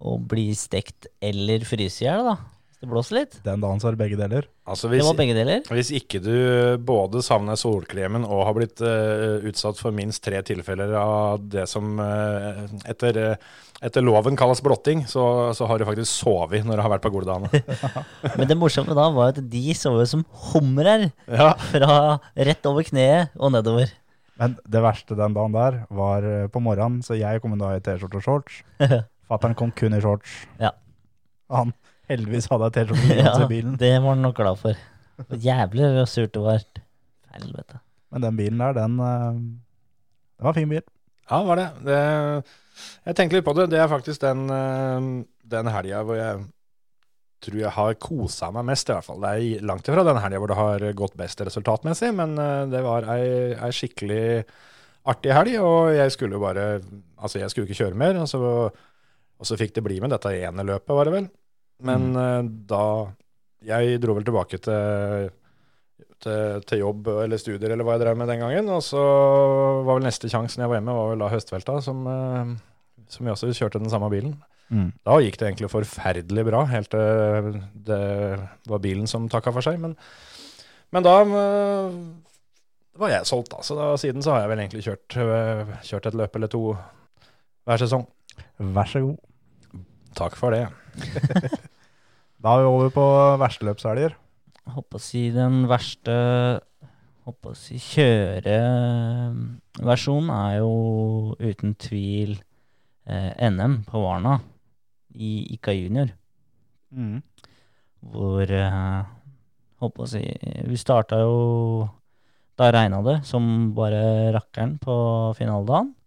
og bli stekt eller fryse i hjel, da. Hvis det blåser litt. Den dagen så er det begge deler. Altså, Det var begge deler. hvis ikke du både savner solkremen og har blitt uh, utsatt for minst tre tilfeller av det som uh, etter, uh, etter loven kalles blotting, så, så har du faktisk sovet når du har vært på Goldane. Men det morsomme da var at de sov som humrer ja. fra rett over kneet og nedover. Men det verste den dagen der var på morgenen, så jeg kom da i T-skjorte og shorts. Fattern kom kun i shorts. Ja. Han heldigvis hadde jeg T-skjorte Ja, i bilen. det var han nok glad for. Jævlig surt det var. Helvete. Men den bilen der, den, eh, det var en fin bil. Ja, det var det. det. Jeg tenkte litt på det. Det er faktisk den, eh, den helga hvor jeg tror jeg har kosa meg mest, i hvert fall. Det er langt ifra den helga hvor det har gått best resultatmessig, men eh, det var ei, ei skikkelig artig helg, og jeg skulle jo bare Altså, jeg skulle ikke kjøre mer, og så, og så fikk det bli med dette ene løpet, var det vel. Men mm. da Jeg dro vel tilbake til til, til jobb eller studier eller hva jeg drev med den gangen. Og så var vel neste sjansen jeg var hjemme, var vel da høstvelta, som, eh, som vi også kjørte den samme bilen. Da gikk det egentlig forferdelig bra, helt til det var bilen som takka for seg. Men, men da eh, var jeg solgt, da. Så da, siden så har jeg vel egentlig kjørt, eh, kjørt et løp eller to hver sesong. Vær så god. Takk for det. Da er vi over på versteløpshelger. Håper å si den verste Håper å si kjøreversjonen er jo uten tvil eh, NM på Varna i Ika junior. Mm. Hvor eh, Håper å si Vi starta jo Da regna det som bare rakkeren på finaledagen.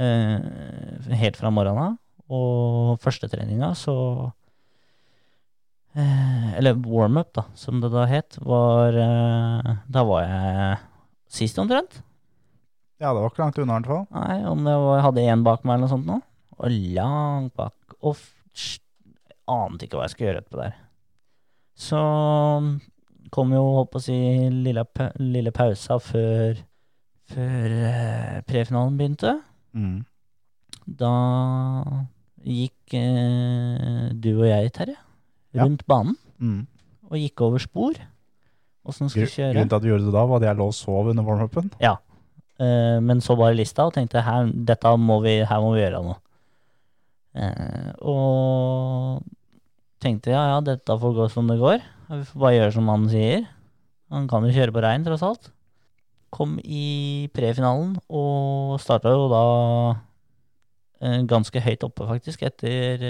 Eh, helt fra morgenen av. Og førstetreninga så Eller warm-up, da, som det da het, var eh, Da var jeg sist omtrent. Ja, det var ikke langt unna i hvert fall. Nei, om det var, jeg hadde én bak meg eller noe sånt nå. Og langt bak. Og ante ikke hva jeg skulle gjøre etterpå der. Så kom jo, holdt på å si, lille, pa- lille pausa før, før eh, prefinalen begynte. Mm. Da gikk eh, du og jeg, Terje. Rundt banen Mm. og gikk over spor. Åssen Gru- skulle kjøre. Grunnen til at du gjorde det da, var at jeg lå og sov under warm-upen. Eh, men så bare lista og tenkte her, dette må vi, her må vi gjøre noe. Uh, og tenkte ja, ja, dette får gå som det går. Vi får bare gjøre som han sier. Han kan jo kjøre på regn, tross alt. Kom i prefinalen og starta jo da uh, ganske høyt oppe, faktisk, etter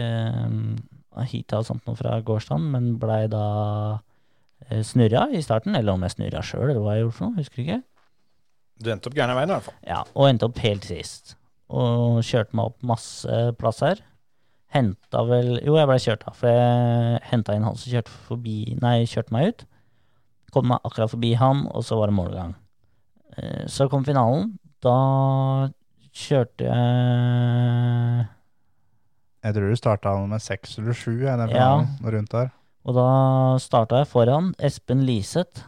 heatet og sånt noe fra gårsdagen, men blei da eh, snurra i starten. Eller om jeg snurra sjøl, eller hva jeg gjorde for noe, husker ikke. Du endte opp gærne veien, i hvert fall. Ja, og endte opp helt sist. Og kjørte meg opp masse plasser. Henta vel Jo, jeg ble kjørt av, for jeg henta inn han som kjørte forbi Nei, kjørte meg ut. Kom meg akkurat forbi han, og så var det målgang. Eh, Så kom finalen. Da kjørte jeg Jeg tror du starta med seks eller sju, Ja. rundt der. Og da starta jeg foran. Espen Liseth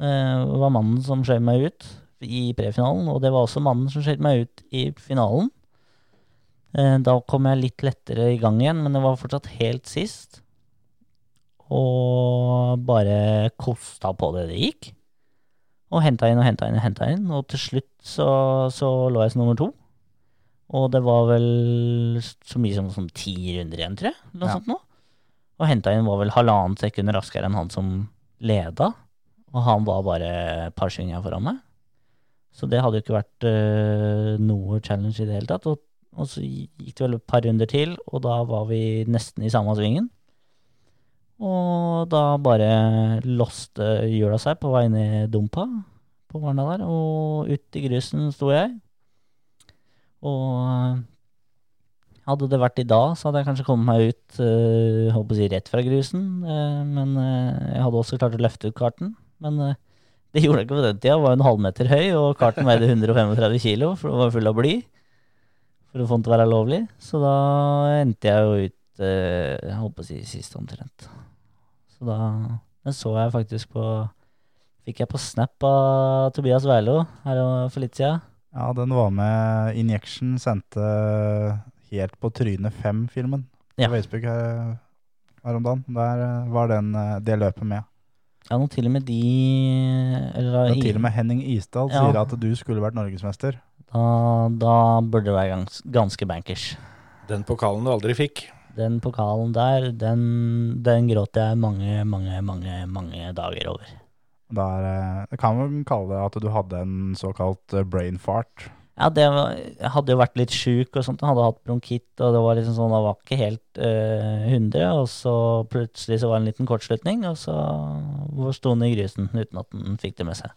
eh, var mannen som skjøv meg ut i prefinalen, og det var også mannen som skjøv meg ut i finalen. Eh, da kom jeg litt lettere i gang igjen, men det var fortsatt helt sist. Og bare kosta på det det gikk. Og henta inn og henta inn og henta inn, og til slutt så, så lå jeg som nummer to. Og det var vel så mye som, som ti runder igjen, tror jeg. Noe Ja. sånt nå. Og henta inn var vel halvannet sekund raskere enn han som leda. Og han var bare et par svinger foran meg. Så det hadde jo ikke vært uh, noe challenge i det hele tatt. Og, og så gikk det vel et par runder til, og da var vi nesten i samme svingen. Og da bare låste hjula seg på vei ned dumpa på Varna der, og ut i grusen sto jeg. Og eh, hadde det vært i dag, så hadde jeg kanskje kommet meg ut uh, håper å si rett fra grusen. Uh, men uh, jeg hadde også klart å løfte ut karten. Men uh, det gjorde jeg ikke på den tida. Jeg var en halvmeter høy, og karten veide 135 kilo, for det var full av bly. For å få den til å være lovlig. Så da endte jeg jo ut eh, Jeg holdt å si sist omtrent. Så da Den så jeg faktisk på Fikk jeg på snap av Tobias Weilo her for litt siden. Ja, den var med Injection, sendte helt på trynet fem-filmen på Ja. Facebook her, her om dagen. Der eh, var den, eh, det løpet med. Ja, nå til og med de Eller da, til og med Henning Isdal Ja. sier at du skulle vært norgesmester. da, da burde det være gans, ganske bankers. Den pokalen du aldri fikk. Den pokalen der, den, den gråt jeg mange, mange, mange, mange dager over. Der, eh, det kan man kalle det at du hadde en såkalt eh, brain fart. Ja, det var, jeg hadde jo vært litt sjuk og sånt. Jeg hadde hatt bronkitt, og det var liksom sånn, det var ikke helt øh, 100. Og så plutselig så var det en liten kortslutning, og så sto den i grusen uten at den fikk det med seg.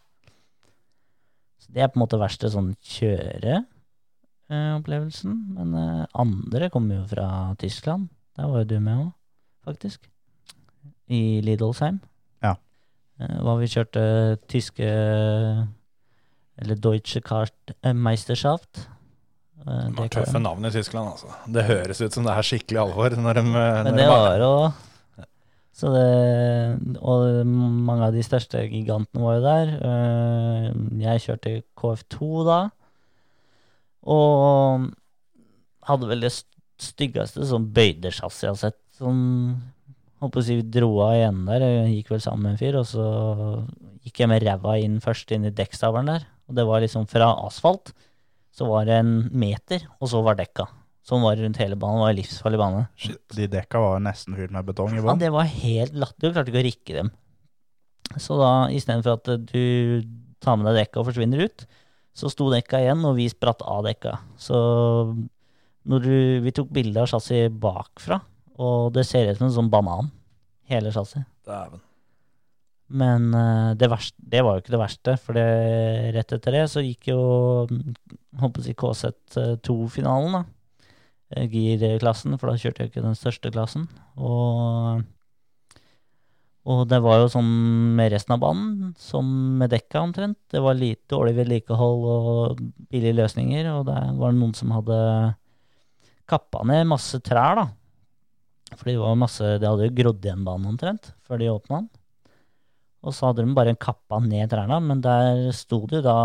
Så det er på en måte verste sånn kjøreopplevelsen. Men øh, andre kommer jo fra Tyskland. Der var jo du med òg, faktisk. I Lidolsheim. Ja. Eh, Hva vi kjørte tyske Eller Deutsche Kart Meisterschaft. Det var tøffe navn i Tyskland, altså. Det høres ut som det er skikkelig alvor. Når de, eh, når Men det var jo så det, Og mange av de største gigantene var jo der. Eh, Jeg kjørte KF2 da. Og hadde vel det styggeste sånn bøydesjassi jeg har sett. Sånn Holdt på å si dro av igjen der. Jeg gikk vel sammen med en fyr, og så gikk jeg med ræva inn først inn i dekkstavlen der. Og det var liksom fra asfalt, så var det en meter, og så var dekka. Som var rundt hele banen. Var livsfarlig bane. De dekka var nesten fylt med betong i Ja, det var helt latterlig. Du klarte ikke å rikke dem. Så da, istedenfor at du tar med deg dekka og forsvinner ut, så sto dekka igjen, og vi spratt av dekka. Så når du, vi tok bilde av chassis bakfra, og det ser ut som en sånn banan, hele chassiset. Dæven. Men eh, det, verste, det var jo ikke det verste, for det, rett etter det så gikk jo håper jeg, KZ2-finalen, da. Eh, Gir-klassen, for da kjørte jeg ikke den største klassen. Og, og det var jo sånn med resten av banen, som med dekka omtrent. Det var lite dårlig vedlikehold og billige løsninger, og det var noen som hadde kappa ned masse trær, da. For det var masse, de hadde jo grodd igjen banen omtrent, før de åpna den. Og så hadde de bare kappa ned trærne, men der sto det jo da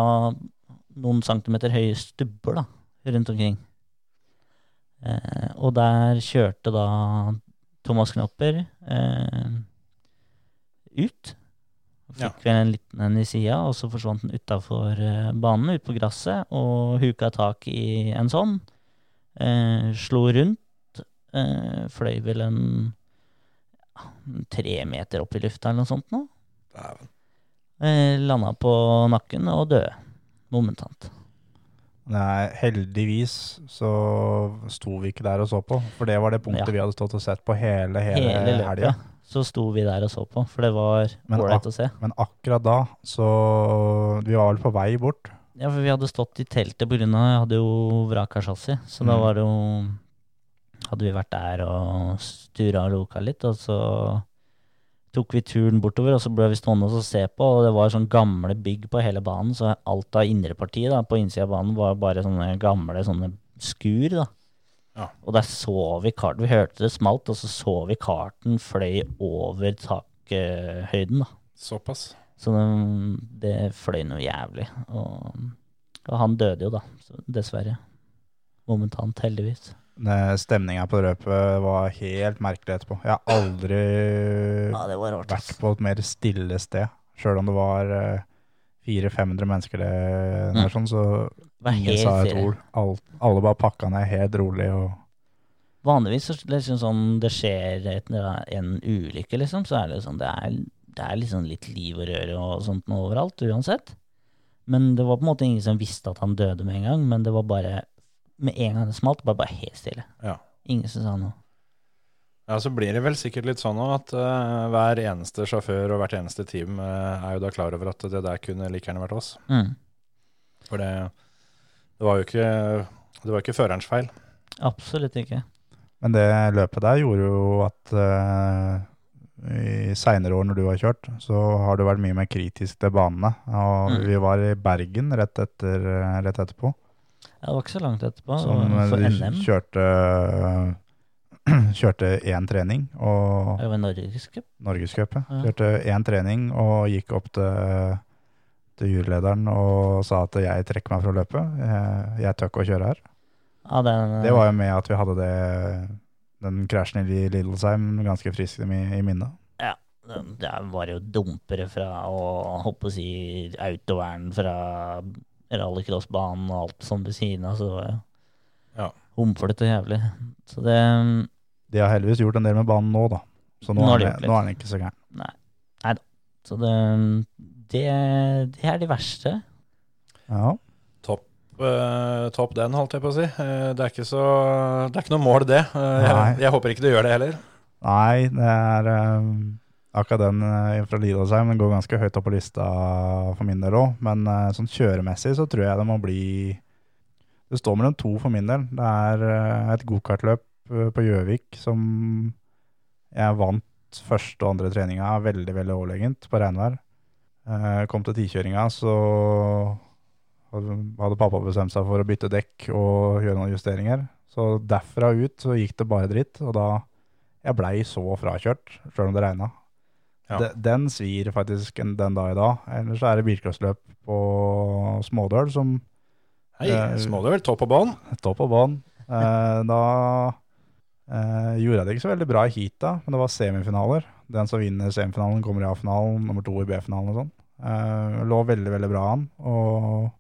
noen centimeter høye stubber da, rundt omkring. Eh, og der kjørte da Thomas Knopper eh, ut. Fikk vel en liten en i sida, og så forsvant den utafor eh, banen, ut på gresset, og huka tak i en sånn. Eh, slo rundt, fløy vel en ja, tre meter opp i lufta eller noe sånt nå. Dæven. Eh, landa på nakken og døde momentant. Nei, heldigvis så sto vi ikke der og så på, for det var det punktet Ja. vi hadde stått og sett på hele, hele, Hele helga. så sto vi der og så på, for det var Men ålreit å se. Men akkurat da, så Vi var vel på vei bort. Ja, for vi hadde stått i teltet pga. jeg hadde jo vraka chassis, så da Mm. var det jo Hadde vi vært der og stura og loka litt, og så tok vi turen bortover, og så ble vi stående og se på, og det var sånn gamle bygg på hele banen, så alt av indrepartiet da, på innsida av banen var bare sånne gamle sånne skur, da. Ja. Og der så vi karten, vi hørte det smalt, og så så vi karten fløy over takhøyden, da. Såpass. Så det, det fløy noe jævlig. Og, og han døde jo, da. Så dessverre. Momentant, heldigvis. Stemninga på løpet var helt merkelig etterpå. Jeg har aldri Ja, det var rart. vært på et mer stille sted. Sjøl om det var eh, 400-500 mennesker der, Mm. sånn, så ingen sa et ord. Alt, alle bare pakka ned helt rolig. og Vanligvis liksom sånn det skjer et, en ulykke, liksom, så er det sånn Det er, det er liksom litt liv og røre og sånt overalt, uansett. Men det var på en måte ingen som visste at han døde med en gang, men det var bare Med en gang det smalt, bare, bare helt stille. Ja. Ingen som sa noe. Ja, så blir det vel sikkert litt sånn at uh, hver eneste sjåfør og hvert eneste team uh, er jo da klar over at det der kunne like gjerne vært oss. Mm. For det, det var jo ikke, det var ikke førerens feil. Absolutt ikke. Men det løpet der gjorde jo at uh, i seinere år når du har kjørt, så har du vært mye mer kritisk til banene. Og Mm. vi var i Bergen rett, etter, rett etterpå, det var ikke så langt etterpå. som og vi NM. kjørte Kjørte én trening og Det var Norgescup. Norgescup, Ja. Kjørte én trening og gikk opp til, til jurylederen og sa at jeg trekker meg fra løpet. Jeg, jeg tør ikke å kjøre her. Ja, den, Det var jo med at vi hadde det, den krasjen i Lidlesheim ganske frisk i, i minnet. Ja, Det var jo dumpere fra å hoppe å si autovern fra rallycrossbanen og alt sånn ved siden av, så det var jo Ja. humflete og jævlig. Så det De har heldigvis gjort en del med banen nå, da. Så nå, Nå er, det, nå er den ikke så gæren. Så det, det, det er de verste. Ja. Topp, eh, topp den, holdt jeg på å si. Eh, det, er ikke så, det er ikke noe mål, det. Nei. jeg, jeg håper ikke du gjør det heller. Nei, det er eh, akkurat den eh, fra Lidalsheim går ganske høyt opp på lista for min del òg. Men eh, sånn kjøremessig så tror jeg det må bli Det står mellom to for min del. Det er eh, et gokartløp på Gjøvik som jeg vant første og andre treninga veldig, veldig overlegent på regnvær. Kom til tikjøringa, så hadde pappa bestemt seg for å bytte dekk og gjøre noen justeringer. Så derfra ut så gikk det bare dritt, og da jeg blei så frakjørt, sjøl om det regna. Ja. De- Den svir faktisk en- den dag i dag. Ellers er det bilcrossløp på Smådøl som Hei, Eh, Smådøl, topp og bånn. Topp og bånn. Eh, da eh, gjorde jeg det ikke så veldig bra i heata, men det var semifinaler. Den som vinner semifinalen, kommer i A-finalen, nummer to i B-finalen og sånn. Eh, lå veldig, veldig bra an, og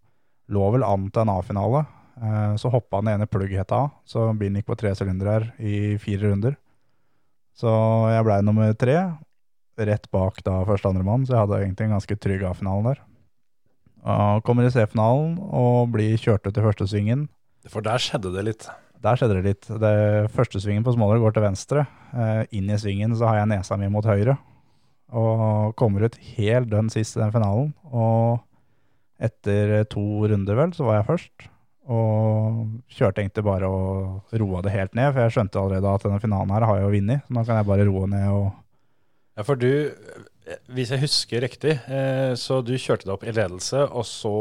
lå vel an til en A-finale. Eh, så hoppa den ene plugghetta av, så bilen gikk på tre sylindere i fire runder. Så jeg blei nummer tre, rett bak da første andre mann, så jeg hadde egentlig en ganske trygg A-finalen der. Og kommer i C-finalen og blir kjørt ut i første svingen. For der skjedde det litt. Der skjedde det litt. Det første svingen på Småler går til venstre. Eh, inn i svingen så har jeg nesa mi mot høyre. Og kommer ut helt dønn sist i den finalen. Og etter to runder vel, så var jeg først. Og kjørte egentlig bare og roa det helt ned, for jeg skjønte allerede at denne finalen her har jeg jo vunnet. Så nå kan jeg bare roe ned og Ja, for du, hvis jeg husker riktig, eh, så du kjørte deg opp i ledelse, og så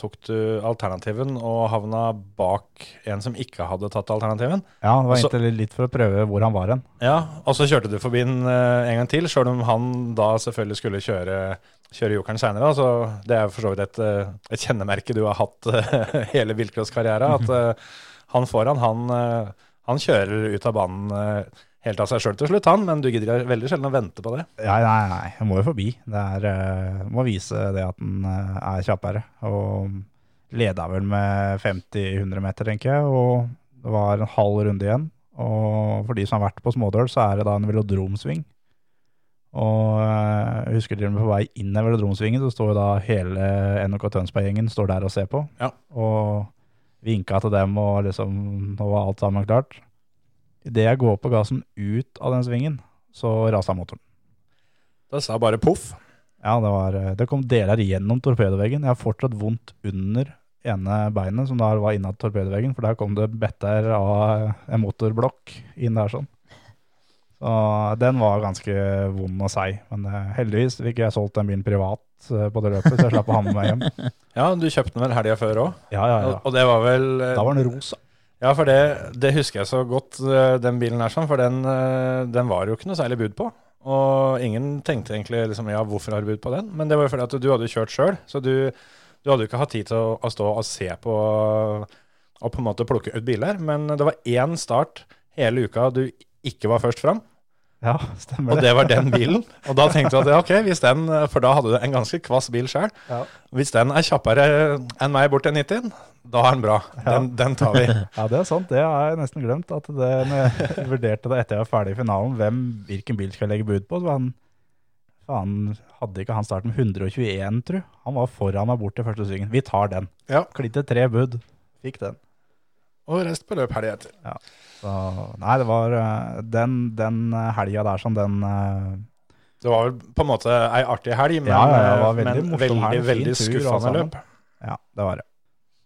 tok du alternativen og havna bak en som ikke hadde tatt alternativen. Ja, det var Altså- egentlig litt for å prøve hvor han var hen. Ja, og så kjørte du forbi den eh, en gang til, sjøl om han da selvfølgelig skulle kjøre, kjøre jokeren seinere. Så det er for så vidt et, eh, et kjennemerke du har hatt hele bilcrosskarriera. At han foran, han, han kjører ut av banen helt av seg sjøl til slutt, han. Men du gidder veldig sjelden å vente på det. Nei, nei, nei, jeg må jo forbi. Det er, eh, må vise det at den eh, er kjappere. Og leda vel med 50-100 meter, tenker jeg, og det var en halv runde igjen. Og for de som har vært på Smådøl, så er det da en velodromsving. Og eh, jeg husker til og med på vei inn i velodromsvingen, så står jo da hele NRK Tønsberg-gjengen står der og ser på. Ja. Og vinka til dem, og liksom, nå var alt sammen klart. Idet jeg går på gassen ut av den svingen, så rasa motoren. Da sa bare poff. Ja, det, var, eh, det kom deler gjennom torpedoveggen. Jeg har fortsatt vondt under ene beinet, som da var innad torpedoveggen, for der kom det better av en motorblokk inn der sånn. Så den var ganske vond og seig, men eh, heldigvis fikk jeg solgt den bilen privat eh, på det løpet, så jeg slapp å ha med meg hjem. Ja, du kjøpte den vel helga før òg? Ja, ja, ja. Og det var vel eh, Da var den rosa. Ja, for det, det husker jeg så godt, eh, den bilen her, sånn, for den, eh, den var jo ikke noe særlig bud på. Og ingen tenkte egentlig liksom, ja, hvorfor har du bud på den? Men det var jo fordi at du hadde kjørt sjøl, så du, du hadde jo ikke hatt tid til å, å stå og se på og på en måte plukke ut biler. Men det var én start hele uka du ikke var først fram, Ja, stemmer det. og det. var den bilen. Og da tenkte du at ja, ok, hvis den, for da hadde du en ganske kvass bil sjøl. Ja. Hvis den er kjappere enn meg bort til 90, da er den bra. Den, den tar vi. Ja, det er sant. Det har jeg nesten glemt. At det, når jeg vurderte det etter jeg var ferdig i finalen, hvem, hvilken bil skal jeg legge bud på, så han Faen, hadde ikke han starten med 121, tru? Han var foran meg bort til første svingen. Vi tar den. Ja. Klitte tre bud. Fikk den. Og rest på løp helga etter. Så, nei, det var eh, den, den helga der som den eh, Det var vel på en måte ei artig helg, men, Ja, ja, det var veldig men veldig, helg, veldig skuffende løp. Ja, det var det.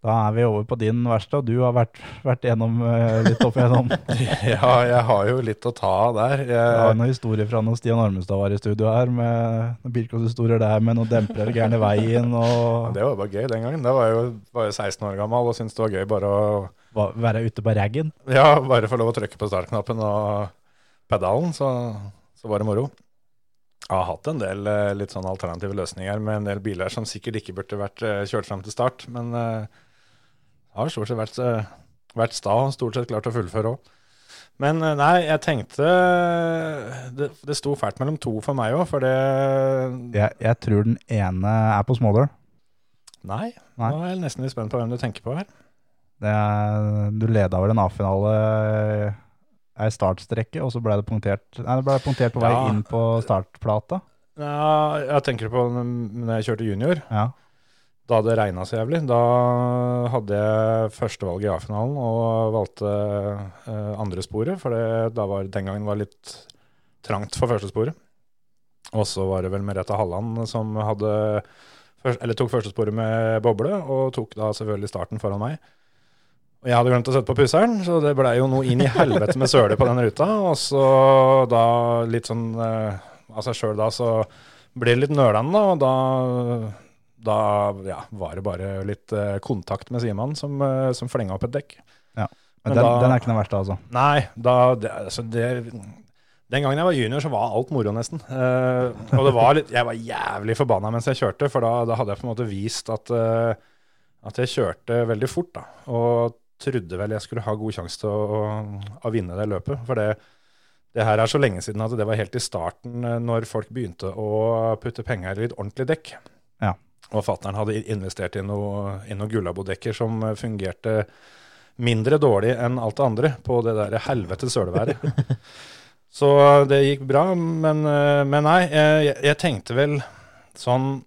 Da er vi over på din verste, og du har vært, vært gjennom eh, litt opp igjennom. Ja, jeg har jo litt å ta av der. Det var Jeg, noen historier fra når Stian Ormestad var i studio her, med bilcrosshistorier der med noen dempere gærne veien, og det var bare gøy den gangen. Da var jeg jo bare 16 år gammel og syntes det var gøy bare å være ute på raggen. Ja, bare få lov å trykke på startknappen og pedalen, så, så var det moro. Jeg har hatt en del eh, litt sånn alternative løsninger med en del biler som sikkert ikke burde vært eh, kjørt fram til start, men jeg har stort sett vært, eh, vært sta og stort sett klart å fullføre òg. Men eh, nei, jeg tenkte Det, det sto fælt mellom to for meg òg, for det Jeg, jeg tror den ene er på smådør. Nei, Nei. nå er jeg nesten litt spent på hvem du tenker på her. Er, du leda vel en A-finale ei startstrekke, og så ble det punktert Nei, det ble punktert på vei Ja. inn på startplata. Ja, jeg tenker på når jeg kjørte junior. Ja. Da det regna så jævlig, da hadde jeg førstevalget i A-finalen og valgte eh, andre sporet, for det da var, den gangen var litt trangt for første sporet. Og så var det vel Merete Halland som hadde eller tok første sporet med boble, og tok da selvfølgelig starten foran meg. Og jeg hadde glemt å sette på pusseren, så det blei jo noe inn i helvete med søle på den ruta. Og så da litt sånn eh, av seg sjøl da, så ble det litt nølende, da, og da da ja, var det bare litt eh, kontakt med Siman som, eh, som flenga opp et dekk. Men, Men den, da- den er ikke noe verste, altså. Nei, da det, altså det, Den gangen jeg var junior, så var alt moro, nesten. Eh, og det var litt, jeg var jævlig forbanna mens jeg kjørte, for da, da hadde jeg på en måte vist at, eh, at jeg kjørte veldig fort. da, Og trodde vel jeg skulle ha god sjanse til å, å vinne det løpet. For det, det her er så lenge siden at det var helt i starten, eh, når folk begynte å putte penger i litt ordentlig dekk. Ja. Og fattern hadde investert i noen noe Gullabo-dekker som eh, fungerte mindre dårlig enn alt det andre på det der helvetes sølværet. Så det gikk bra, men, eh, men nei, jeg, jeg tenkte vel sånn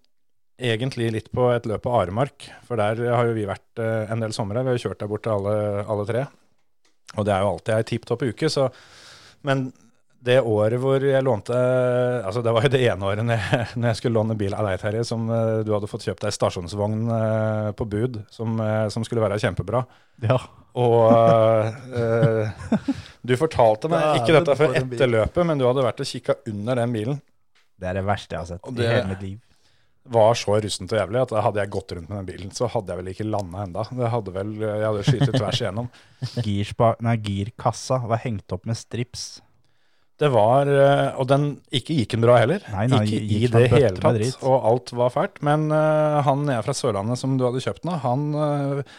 egentlig litt på et løp på Aremark, for der har jo vi vært eh, en del somre. Vi har jo kjørt der borte alle, alle tre. Og det er jo alltid ei tipp topp uke, så Men det året hvor jeg lånte Altså, det var jo det ene året når jeg, når jeg skulle låne bil av deg, Terje, som eh, du hadde fått kjøpt deg stasjonsvogn eh, på bud, som, som skulle være kjempebra. Ja. Og uh, du fortalte meg ikke dette før etter løpet, men du hadde vært og kikka under den bilen. Det er det verste jeg har sett det, i hele mitt liv. Var så russent og jævlig at hadde jeg gått rundt med den bilen, så hadde jeg vel ikke landa enda. Det hadde vel, Jeg hadde skytet tvers igjennom. Girspa, nei, girkassa var hengt opp med strips. Det var eh, Og den ikke gikk den bra heller. Nei, nei, ikke i det hele tatt. Og alt var fælt. Men uh, han nede fra Sørlandet som du hadde kjøpt den av, han uh,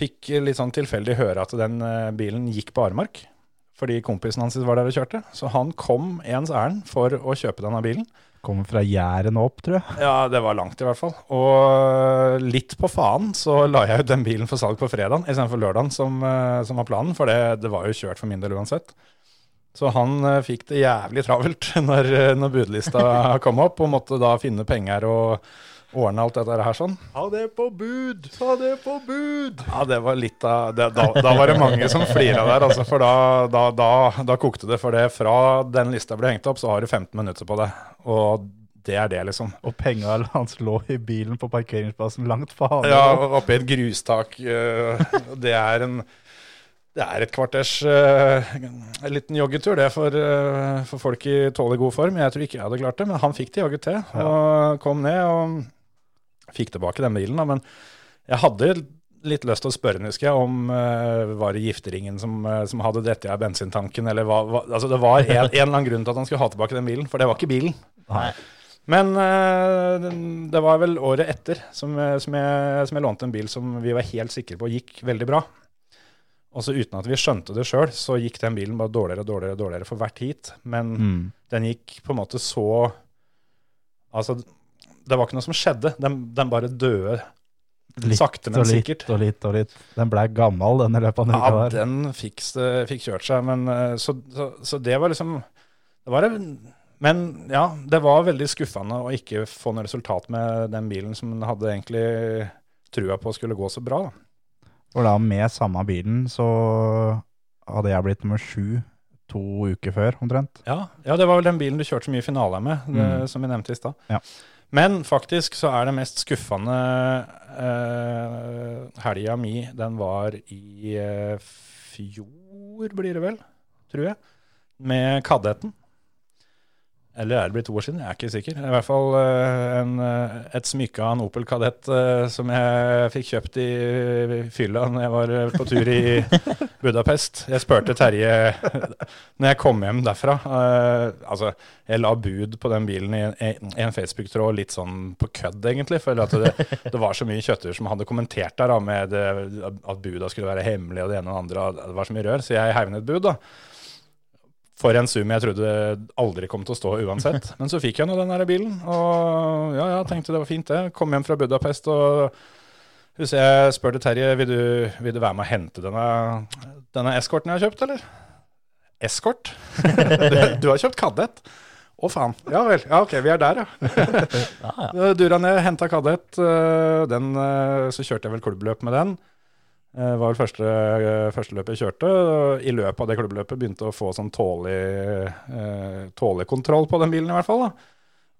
fikk litt sånn tilfeldig høre at den uh, bilen gikk på Aremark. Fordi kompisen hans var der og kjørte. Så han kom ens ærend for å kjøpe denne bilen. Kommer fra Jæren opp, tror jeg. Ja, det var langt i hvert fall. Og litt på faen så la jeg ut den bilen for salg på fredagen istedenfor lørdagen, som, eh, som var planen. For det, det var jo kjørt for min del uansett. Så han eh, fikk det jævlig travelt når, eh, når budlista kom opp, og måtte da finne penger og ordne alt dette her sånn. Ha det på bud! Ha det på bud! Ja, det var litt av det, da, da var det mange som flira der, altså. For da, da, da, da kokte det. For det fra den lista ble hengt opp, så har du 15 minutter på det. Og det er det, liksom. Og penga hans lå i bilen på parkeringsplassen langt faen. Ja, oppi et grustak. eh, Det er en det er et kvarters uh, en liten joggetur, det, for, uh, for folk i tålelig god form. Jeg tror ikke jeg hadde klart det, men han fikk det jogget til. Og kom ned og fikk tilbake den bilen. Da. Men jeg hadde litt lyst til å spørre husker jeg, om uh, var det gifteringen som, uh, som hadde dette av bensintanken, eller hva, hva Altså, det var en, en eller annen grunn til at han skulle ha tilbake den bilen, for det var ikke bilen. Nei. Men uh, det var vel året etter som, som, jeg, som jeg lånte en bil som vi var helt sikre på gikk veldig bra. Og så uten at vi skjønte det sjøl, så gikk den bilen bare dårligere og dårligere, dårligere for hvert heat. Men Mm. den gikk på en måte så Altså, det var ikke noe som skjedde. Den, den bare døde Litt sakte, men og litt sikkert. og litt og litt. Den blei gammel, den i løpet av en uke Ja, der. den fikk, fikk kjørt seg, men eh, så, så, så det var liksom det var Men ja, det var veldig skuffende å ikke få noe resultat med den bilen som en hadde egentlig trua på skulle gå så bra. Da. For da med samme bilen så hadde jeg blitt nummer sju to uker før, omtrent. Ja, ja, det var vel den bilen du kjørte så mye finale med, det, Mm. som vi nevnte i stad. Ja. Men faktisk så er det mest skuffende uh, helga mi, den var i uh, fjor, blir det vel, tror jeg, med Kadetten. Eller er det blitt to år siden? Jeg er ikke sikker. I hvert fall eh, en, eh, et smykke av en Opel Kadett eh, som jeg fikk kjøpt i fylla når jeg var på tur i Budapest. Jeg spurte Terje når jeg kom hjem derfra. altså, jeg la bud på den bilen i en, en Facebook-tråd litt sånn på kødd, egentlig. For at det, det var så mye kjøtter som hadde kommentert der da, med det, at buda skulle være hemmelig og det ene og det andre. Det var så mye rør, så jeg heiv ned et bud. da for en sum jeg trodde aldri kom til å stå uansett. Men så fikk jeg nå den der bilen, og ja, ja, tenkte det var fint det. Kom hjem fra Budapest og hvis jeg spør til Terje, vil du, vil du være med å hente denne, denne eskorten jeg har kjøpt, eller? Eskort? du, du har kjøpt Kadett? Å faen. Ja vel. Ja ok, vi er der, ja. Dura ned, henta Kadett. Den, øh, så kjørte jeg vel klubbløp med den. Det var vel første, øh, første løpet jeg kjørte. og I løpet av det klubbløpet begynte å få sånn tålig, øh, tålig kontroll på den bilen, i hvert fall. da.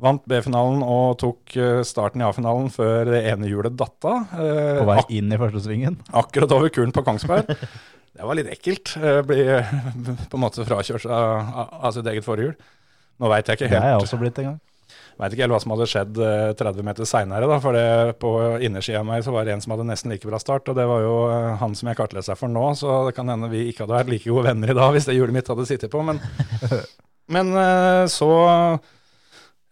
Vant B-finalen og tok starten i A-finalen før det ene hjulet datt av. På vei inn i første svingen. akkurat over kuren på Kongsberg. Det var litt ekkelt. Bli på en måte frakjørt av, av, sitt eget forhjul. Nå veit jeg ikke helt. Det er jeg også blitt en gang. Veit ikke helt hva som hadde skjedd eh, 30 meter seinere, for det, på innersida av meg så var det en som hadde nesten like bra start, og det var jo eh, han som jeg kartla seg for nå, så det kan hende vi ikke hadde vært like gode venner i dag hvis det hjulet mitt hadde sittet på, men, men eh, så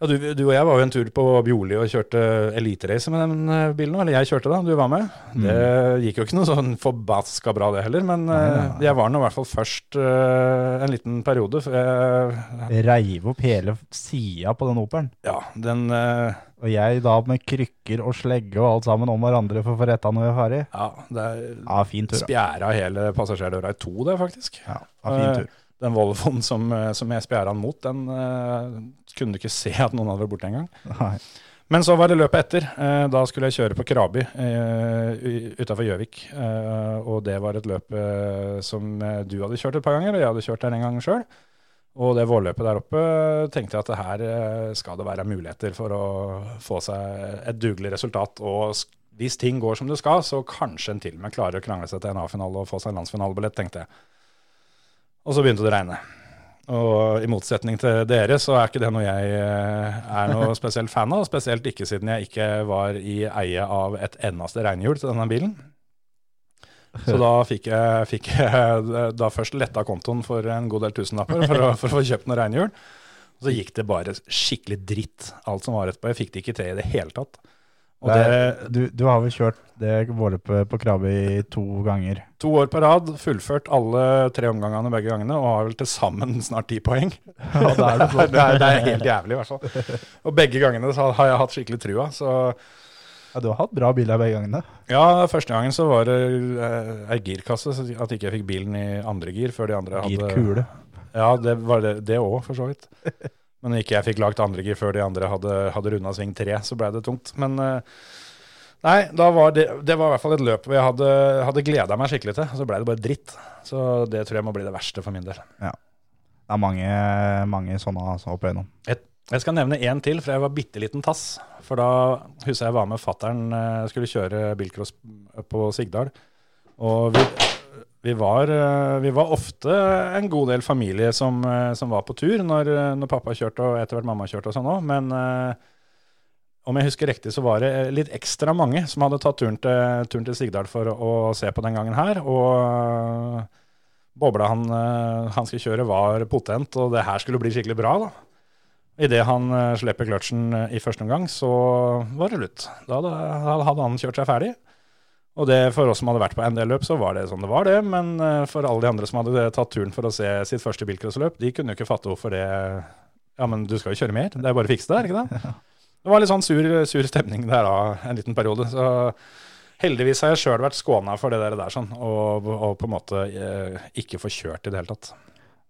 ja, du, du og jeg var jo en tur på Bjorli og kjørte eliterace med den eh, bilen, eller jeg kjørte da, du var med. Det gikk jo ikke noe sånn forbaska bra det heller, men Nei, nei, eh, nei. jeg var nå i hvert fall først uh, en liten periode, jeg, Reiv opp hele sida på den Opelen. ja, den Uh, Og jeg da med krykker og slegge og alt sammen om hverandre for å få retta når vi er ferdig. Ja, det er Ja, fin tur. spjæra hele passasjerdøra i to, det, faktisk. Ja, ja, fin tur. Den Volvoen som, eh, som jeg spjæra han mot, den uh, kunne du ikke se at noen hadde vært borte engang. Men så var det løpet etter. Uh, da skulle jeg kjøre på Krabi uh, utafor Gjøvik. Og det var et løp som du hadde kjørt et par ganger, og jeg hadde kjørt der en gang sjøl. Og det vårløpet der oppe tenkte jeg at her skal det være muligheter for å få seg et dugelig resultat. Og hvis ting går som det skal, så kanskje en til og med klarer å krangle seg til en A-finale og få seg en landsfinalebillett, tenkte jeg. Og så begynte det å regne. Og i motsetning til dere, så er ikke det noe jeg eh, er noe spesielt fan av. Spesielt ikke siden jeg ikke var i eie av et eneste regnhjul til denne bilen. Så da fikk jeg, fikk jeg da først letta kontoen for en god del tusenlapper for, for å få kjøpt noen regnhjul. Og så gikk det bare skikkelig dritt, alt som var etterpå. Jeg fikk det ikke til i det hele tatt. Er- du, du har vel kjørt det vårløpet på Krabi to ganger. to år på rad, fullført alle tre omgangene begge gangene, og har vel til sammen snart ti poeng. Ja, det, er det det, er, det er helt jævlig, i hvert fall. Og begge gangene så har jeg hatt skikkelig trua. Så Ja, du har hatt bra biler begge gangene. ja, første gangen så var det eh, ei girkasse, så at ikke jeg fikk bilen i andre gir før de andre hadde Girkule. Ja, det var det det òg, for så vidt. Men ikke jeg fikk lagt andre gir før de andre hadde, hadde runda sving tre, så ble det tungt. Men eh, nei, da var det, det var i hvert fall et løp hvor jeg hadde, hadde gleda meg skikkelig til. og Så ble det bare dritt. Så det tror jeg må bli det verste for min del. Ja. Det er mange, mange sånne altså, opp igjennom. Jeg skal nevne én til, for jeg var bitte liten tass. For da husker jeg jeg var med fattern, eh, skulle kjøre bilcross på Sigdal. Og vi, vi, var, eh, vi var ofte en god del familie som, eh, som var på tur når, eh, når pappa kjørte og etter hvert mamma kjørte og sånn òg. Men eh, om jeg husker riktig, så var det litt ekstra mange som hadde tatt turen til, turen til Sigdal for å, å se på den gangen her. Og uh, bobla han, uh, han skulle kjøre var potent, og det her skulle bli skikkelig bra. da. Idet han uh, slipper kløtsjen i første omgang, så var det lutt. Da hadde, hadde han kjørt seg ferdig. Og det for oss som hadde vært på en del løp, så var det sånn det var, det. Men eh, for alle de andre som hadde tatt turen for å se sitt første bilcrossløp, de kunne jo ikke fatte hvorfor det Ja, men du skal jo kjøre mer. Det er bare å fikse det, er ikke det? Det var litt sånn sur, sur stemning der da, en liten periode. Så heldigvis har jeg sjøl vært skåna for det der, der sånn, og, og på en måte eh, ikke få kjørt i det hele tatt.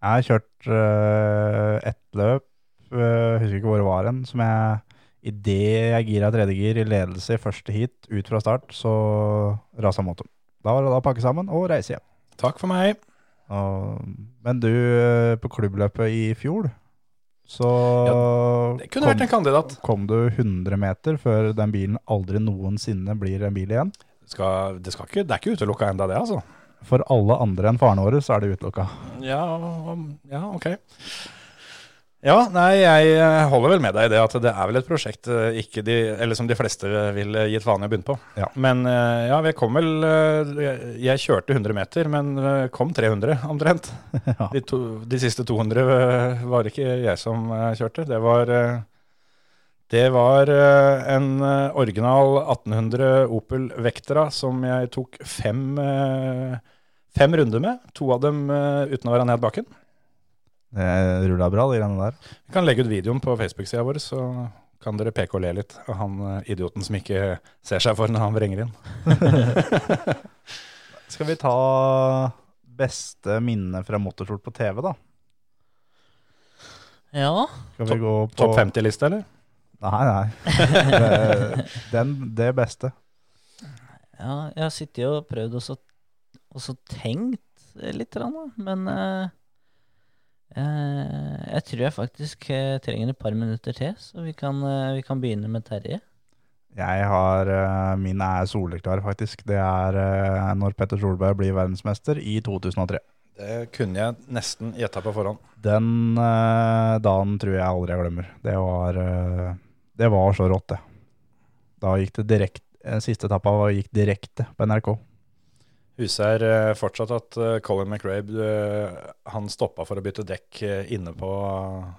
Jeg har kjørt øh, ett løp, jeg husker ikke hvor det var hen, som jeg Idet jeg gira tredje gir i ledelse i første heat ut fra start, så rasa motoren. Da var det da å pakke sammen og reise hjem. Takk for meg. Og, men du, på klubbløpet i fjor, så Det kunne vært en kandidat. kom du 100 meter før den bilen aldri noensinne blir en bil igjen. Skal, det, skal ikke, det er ikke utelukka enda, det, altså. For alle andre enn faren vår, så er det utelukka. Ja, ja, ok. Ja, nei, jeg eh, holder vel med deg i det at det er vel et prosjekt eh, ikke de, eller som de fleste vil eh, gitt faen i å begynne på. Ja. Men ja, vi kom vel jeg- kjørte 100 meter, men kom 300 omtrent. Ja. De, to, de siste 200 var var ikke jeg som kjørte. Det var det var en original 1800 Opel Vectra som jeg tok fem, fem runder med. To av dem uten å være ned bakken. Det rulla bra, de greiene der. Vi kan legge ut videoen på Facebook-sida vår, så kan dere peke og le litt av han eh, idioten som ikke ser seg for når han vrenger inn. Skal vi ta beste minne fra motorsport på TV, da? Ja. Skal vi gå på Topp 50-liste, eller? Nei, nei. Det, den, det beste. ja jeg har sittet og prøvd og så, tenkt litt, men eh, eh, jeg tror jeg faktisk eh, trenger et par minutter til, så vi kan, eh, vi kan begynne med Terje. Jeg har eh, Min er soleklar, faktisk. Det er eh, når Petter Solberg blir verdensmester i 2003. Det kunne jeg nesten gjetta på forhånd. Den eh, dagen tror jeg aldri jeg glemmer. Det var, eh, det var så rått, det. Da gikk det direkte Siste etappa gikk direkte på NRK. Huset er eh, fortsatt at eh, Colin McRae eh, han stoppa for å bytte dekk inne på,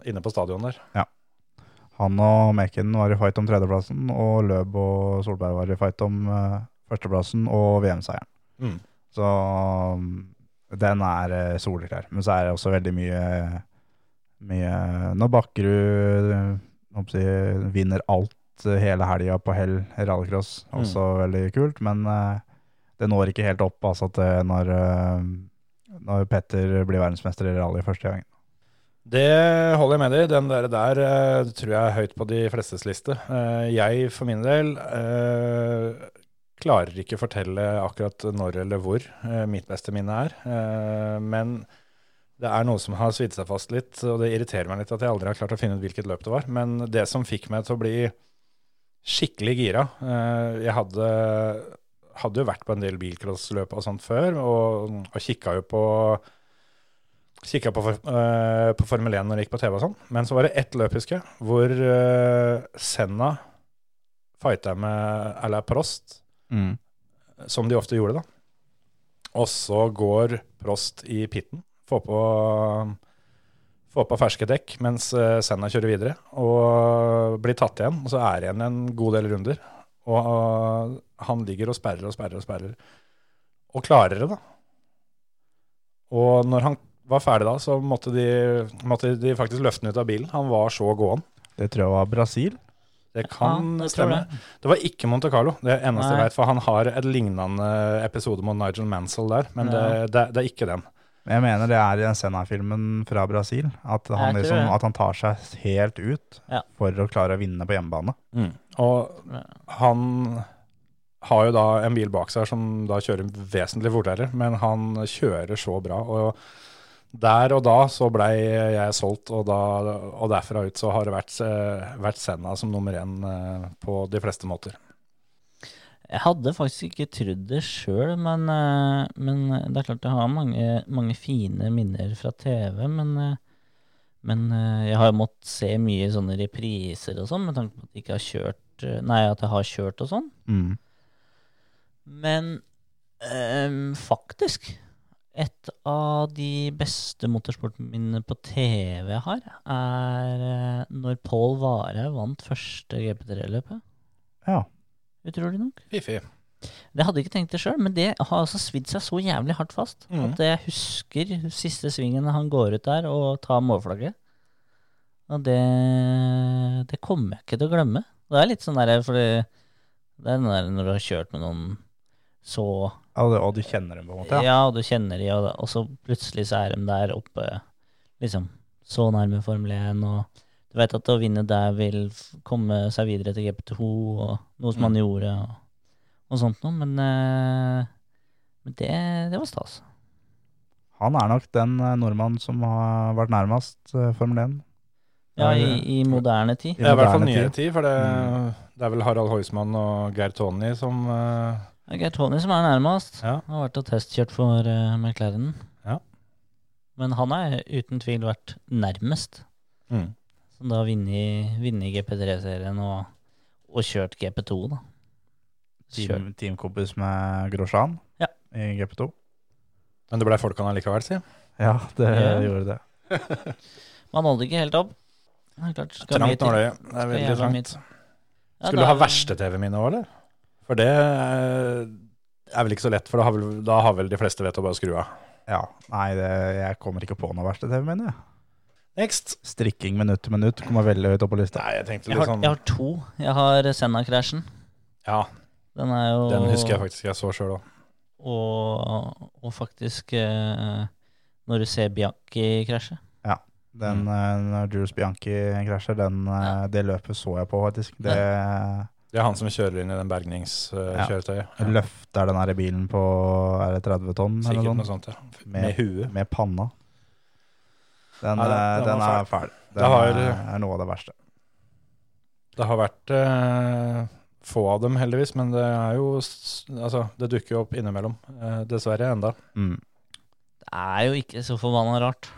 inne på stadion der. Ja. Han og Macon var i fight om tredjeplassen, og Løb og Solberg var i fight om førsteplassen og VM-seieren. Mm. Så um, den er soleklar. Men så er det også veldig mye, mye Når Bakkerud si, vinner alt hele helga på hell rallycross, også veldig kult. Men det når ikke helt opp altså, til når, eh, når Petter blir verdensmester i rally første gangen. Det holder jeg med deg i. Den der, der eh, tror jeg er høyt på de flestes liste. Eh, jeg for min del eh, klarer ikke fortelle akkurat når eller hvor eh, mitt beste minne er. Eh, men det er noe som har svidd seg fast litt, og det irriterer meg litt at jeg aldri har klart å finne ut hvilket løp det var. Men det som fikk meg til å bli skikkelig gira eh, Jeg hadde, hadde jo vært på en del bilcrossløp og sånt før, og, og kikka jo på Kikka på, eh, på Formel 1 når det gikk på TV og sånn. Men så var det ett løp, husker jeg, hvor uh, Senna fighta med Alain Prost, som de ofte gjorde, da. Og så går Prost i pitten, får på, får på ferske dekk mens eh, Senna kjører videre, og blir tatt igjen. Og så er det igjen en god del runder. Og eh, han ligger og sperrer og sperrer og sperrer. Og klarer det, da. Og når han var ferdig da, så måtte de, måtte de faktisk løfte han ut av bilen. Han var så gåen. Det tror jeg var Brasil. Det kan Ja, det stemme. det. Det var ikke Monte Carlo, det er eneste Nei. jeg vet. For han har et lignende episode mot Nigel Mansell der, men det, Ja. det, det er ikke den. Men Jeg mener det er i den Senna-filmen fra Brasil. At han, liksom, at han tar seg helt ut Ja. for å klare å vinne på hjemmebane. Og han har jo da en bil bak seg som da kjører vesentlig fortere, men han kjører så bra. Og der og da så blei jeg solgt, og, da, og derfra ut så har det vært, eh, vært Senna som nummer én eh, på de fleste måter. Jeg hadde faktisk ikke trodd det sjøl, men, eh, men det er klart jeg har mange, mange fine minner fra TV. Men, eh, men eh, jeg har jo måttet se mye sånne repriser og sånn, med tanke på at jeg ikke har kjørt Nei, at jeg har kjørt og sånn. Mm. Men ehm, faktisk Et av de beste motorsportminnene på TV jeg har, er når Pål Vare vant første GP3-løpet. Ja. Utrolig nok. Fiffig. Det hadde jeg ikke tenkt det sjøl, men det har altså svidd seg så jævlig hardt fast mm. at jeg husker siste svingen han går ut der og tar målflagget. Og det, det kommer jeg ikke til å glemme. Det er litt sånn der, fordi det er den der når du har kjørt med noen så Og, det, og du kjenner dem på en måte? ja. Ja. og du kjenner dem, og, og så plutselig så er de der oppe, liksom, så nærme Formel 1, og du vet at å vinne der vil komme seg videre til GP2, og noe som han gjorde, og, og sånt noe, men eh, Men det, det var stas. Han er nok den eh, nordmannen som har vært nærmest eh, Formel 1. Ja, Ja, i, i moderne tid. I er i hvert fall nyere tid. for det, Mm. det er vel Harald Heusmann og Geir Tony som uh... Geir Tony som er nærmest. Ja. Han har vært og testkjørt for uh, McLaren. Ja. Men han er uten tvil vært nærmest. mm. Som da har vunnet vunnet GP3-serien og, og kjørt GP2, da. Team, teamkompis med Grosjean Ja. i GP2. Men det ble folkene allikevel, si. Ja, det Ja. gjorde det. Man holdt ikke helt opp. Det er klart, skal Trangt nåløye. Det er veldig trangt. Ja, Skulle du ha er- verste TV-minne òg, eller? For det eh, er vel ikke så lett, for da har vel, da har vel de fleste vett å bare skru av. Ja, nei, det, jeg kommer ikke på noe verste TV-minne. jeg. Next. Strikking minutt til minutt kommer veldig høyt opp på lista. Nei, jeg tenkte Jeg har, sånn jeg har to. Jeg har Senna-krasjen. Ja, Den er jo den husker jeg faktisk jeg så sjøl òg. Og, og faktisk eh, når du ser Bianchi krasje. Den Mm. eh, når Jules Bianchi krasjer, den, eh, Ja. det løpet så jeg på, faktisk. Det Det er han som kjører inn i den bergningskjøretøyet. Ja. løfter den her bilen på er det 30 tonn Sikkert noe sånt, ja. Med- Med huet. med panna. Den, Ja, den- eh, den den er fæl. Den Det har- er, er noe av det verste. Det har vært eh, få av dem, heldigvis, men det er jo Altså, det dukker jo opp innimellom. eh, dessverre enda. Mm. Det er jo ikke så forbanna rart,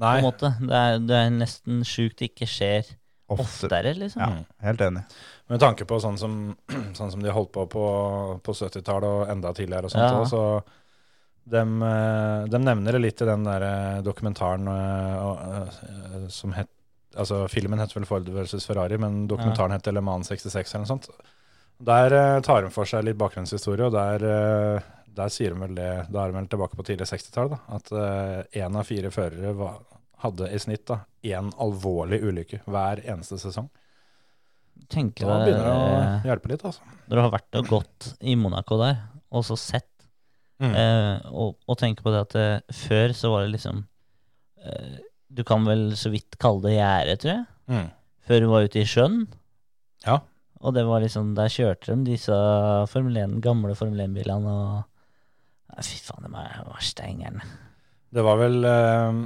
på en måte. Det er, det er nesten sjukt det ikke skjer Ofte. oftere, liksom. Ja, helt enig. Med tanke på sånn som, sånn som de holdt på på, på 70-tallet og enda tidligere og sånt Ja. så dem, de, nevner det litt i den der eh, dokumentaren eh, eh, som het Altså, filmen heter vel Ford versus Ferrari, men dokumentaren heter Le Mans 66 eller noe sånt. Der eh, tar de for seg litt bakgrunnshistorie, og der, eh, der sier de vel det Da er de vel tilbake på tidlig 60-tall, da. At én av fire førere var, hadde i snitt da én alvorlig ulykke hver eneste sesong. Tenker Da begynner det å eh, hjelpe litt, altså. Når du har vært og gått i Monaco der, og så sett, Mm. eh, og, og tenke på det at eh, før så var det liksom eh, Du kan vel så vidt kalle det gjerde, tror jeg. Mm. Før du var ute i sjøen. Ja. Og det var liksom, der kjørte de disse Formel 1, gamle Formel 1-bilene, og Nei, Fy faen, de er var steingerne. Det var vel eh,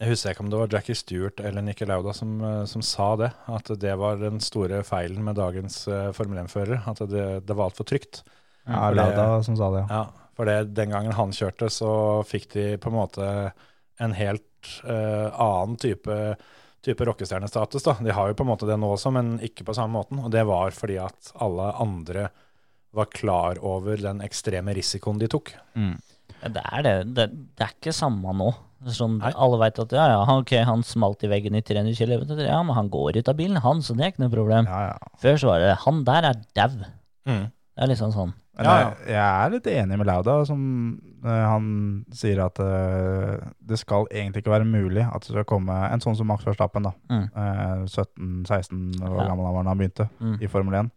Jeg husker ikke om det var Jackie Stewart eller Nicke Lauda som, eh, som sa det. At det var den store feilen med dagens eh, Formel 1-førere. At det, det var altfor trygt. Ja, Lauda som sa det, ja. Ja, for det, den gangen han kjørte, så fikk de på en måte en helt uh, annen type, type rockestjernestatus. da. De har jo på en måte det nå også, men ikke på samme måten. Og det var fordi at alle andre var klar over den ekstreme risikoen de tok. Mm. Det er det. det. Det er ikke samme nå. Sånn, alle veit at ja, ja, han- ok, han smalt i veggen i 300 km. Ja, men han går ut av bilen, han, så det er ikke noe problem. Ja, ja. Før så var det han der er dau. Det er liksom sånn. Men Ja, jeg, jeg er litt enig med Lauda, som uh, han sier at uh, det skal egentlig ikke være mulig at det skal komme en sånn som Max Verstappen, da. Mm. uh, 17-16 år Ja. gammel han var da han begynte Mm. i Formel 1.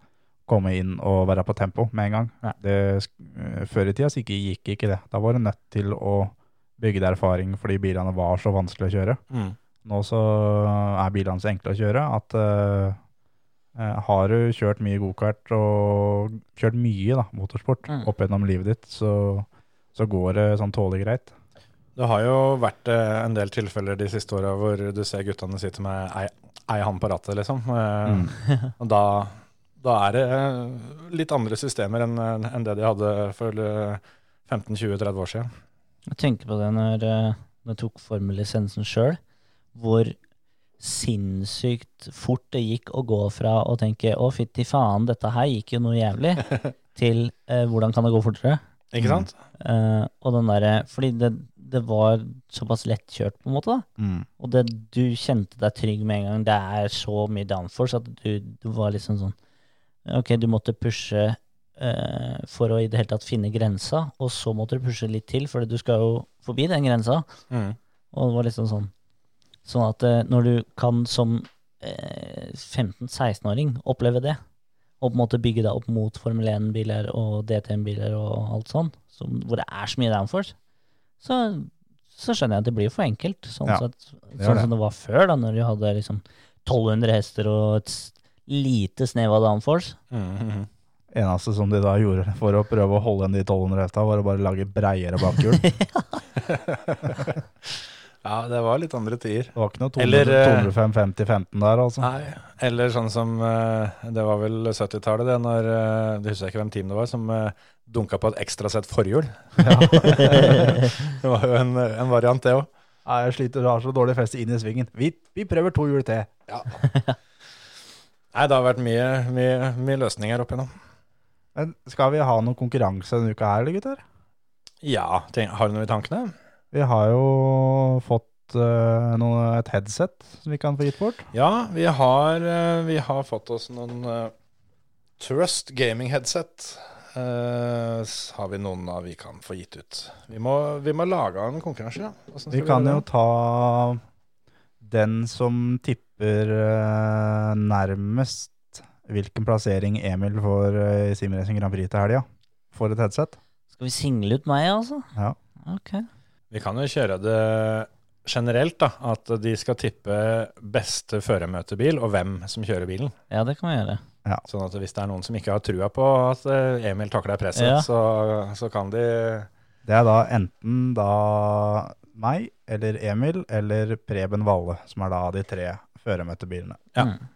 Komme inn og være på tempo med en gang. Ja. Det, eh, før i tida så ikke, gikk ikke det. Da var du nødt til å bygge deg erfaring fordi bilene var så vanskelig å kjøre. Nå så er bilene så enkle å kjøre at eh, eh, har du kjørt mye gokart og kjørt mye da, motorsport Mm. opp gjennom livet ditt, så, så går det sånn tålelig greit. Det har jo vært eh, en del tilfeller de siste åra hvor du ser guttene sitte med ei, ei hånd på rattet, liksom. Eh, Mm. Og da, da er det eh, litt andre systemer enn enn det de hadde for eh, 15-20-30 år siden. Jeg tenker på det når, eh, når jeg tok formellisensen sjøl, hvor sinnssykt fort det gikk å gå fra å tenke 'å, fytti faen, dette her gikk jo noe jævlig', til eh, 'hvordan kan det gå fortere'? Ikke Mm. sant? Eh, og den derre Fordi det, det var såpass lettkjørt, på en måte, da. Mm. Og det, du kjente deg trygg med en gang. Det er så mye downforce at du, du var liksom sånn Ok, du måtte pushe eh, for å i det hele tatt finne grensa, og så måtte du pushe litt til, for du skal jo forbi den grensa. Mm. Og det var liksom sånn Sånn at eh, når du kan som eh, 15-16-åring oppleve det, og på en måte bygge deg opp mot Formel 1-biler og DTM-biler og alt sånn, som, hvor det er så mye downforce, så, så skjønner jeg at det blir for enkelt. Sånn, Ja, at, sånn det. som det var før, da, når du hadde liksom 1200 hester og et lite snev av downforce. Mm, mm, mm. Eneste som de da gjorde for å prøve å holde igjen de 1200 hesta, var å bare lage breiere bakhjul. Ja, det var litt andre tider. Det var ikke noe 200, Eller, eh, 205 50-15 der, altså. Nei, eller sånn som eh, Det var vel 70-tallet, det, når eh, Det husker jeg ikke hvem team det var, som dunka på et ekstra sett forhjul. det var jo en, en variant, det òg. Ja, jeg sliter, du har så dårlig feste inn i svingen. Vi, vi prøver to hjul til. Nei, det har vært mye, mye, mye løsninger opp igjennom. Men skal vi ha noen konkurranse denne uka her, eller gutter? Ja, tenk, har du noe i tankene? Vi har jo fått eh, noe, et headset som vi kan få gitt bort. Ja, vi har, eh, vi har fått oss noen eh, Trust gaming headset. Uh, har vi noen av vi kan få gitt ut. Vi må, vi må lage en konkurranse, ja. Hvordan Vi kan jo ta den som tipper uh, nærmest hvilken plassering Emil får uh, i Simracing Grand Prix til helga. får et headset. Skal vi single ut meg, altså? Ja. Ok. Vi kan jo kjøre det generelt, da. At de skal tippe beste førermøtebil, og hvem som kjører bilen. Ja, det kan vi gjøre. Sånn at hvis det er noen som ikke har trua på at eh, Emil takler presset, Ja. så, så kan de Det er da enten da meg eller Emil eller Preben Valle, som er da de tre førermøtebilene. Ja. Mm.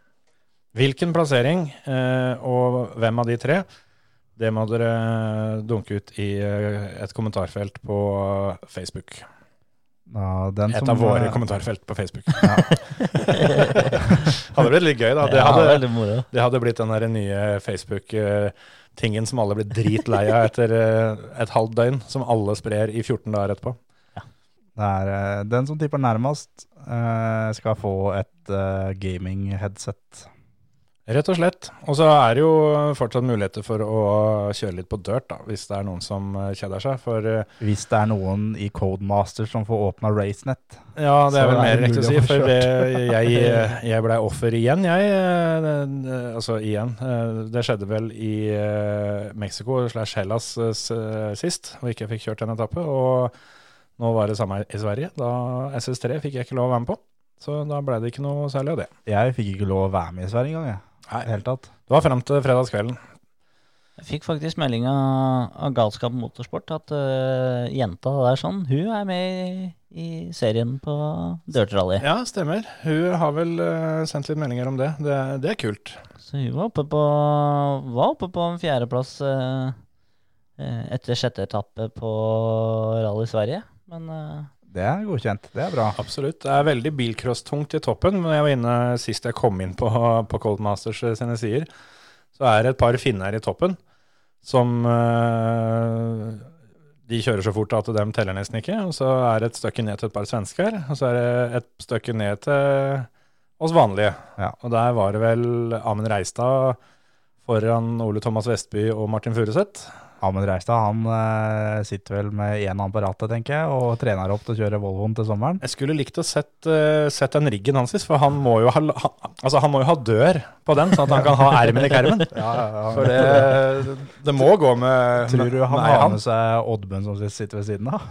Hvilken plassering eh, og hvem av de tre, det må dere dunke ut i eh, et kommentarfelt på Facebook. Ja, den Et som, av våre eh, kommentarfelt på Facebook. hadde blitt litt gøy, da. Det hadde, ja, det hadde blitt den der nye Facebook-tingen som alle blir dritlei av etter eh, et halvt døgn, som alle sprer i 14 dager etterpå. Det er, eh, den som tipper nærmest, eh, skal få et eh, gaming-headset. Rett og slett. Og så er det jo fortsatt muligheter for å kjøre litt på dirt, da, hvis det er noen som eh, kjeder seg. For eh, Hvis det er noen i Codemaster som får åpna RaceNet. Ja, det er vel er mer riktig å si, for det, jeg, jeg ble offer igjen, jeg. eh, eh, Altså igjen. eh, Det skjedde vel i eh, Mexico slash Hellas sist, hvor og ikke fikk kjørt en etappe. Og nå var det samme i Sverige. Da SS3 fikk jeg ikke lov å være med på. Så da ble det ikke noe særlig av det. Jeg fikk ikke lov å være med i Sverige engang, jeg. I det hele tatt. Det var frem til fredagskvelden. Jeg fikk faktisk melding av, av Galskap Motorsport at uh, jenta der sånn, hun er med i, i serien på Dirt Rally. Ja, stemmer. Hun har vel uh, sendt litt meldinger om det. Det, det er kult. Så hun var oppe på, var oppe på en fjerdeplass øh, etter sjette etappe på Rally Sverige. Men Det er godkjent. Det er bra. Absolutt. Det er veldig bilcross-tungt i toppen. Men jeg var inne sist jeg kom inn på, på Cold Masters sine sider, så er det et par finner i toppen som eh, De kjører så fort at de teller nesten ikke. Og så er det et stykke ned til et par svensker, og så er det et stykke ned til oss vanlige. Ja. Og der var det vel Amund Reistad foran Ole Thomas Vestby og Martin Furuseth. Amund Reistad han eh, sitter vel med én hånd på rattet, tenker jeg, og trener opp til å kjøre Volvoen til sommeren. Jeg skulle likt å sett, eh, sett den riggen hans, for han må, jo ha, altså han må jo ha dør på den, sånn at han kan ha ermen i kermen. For det, det må gå med Tror du han har med seg Oddmund som sitter ved siden av?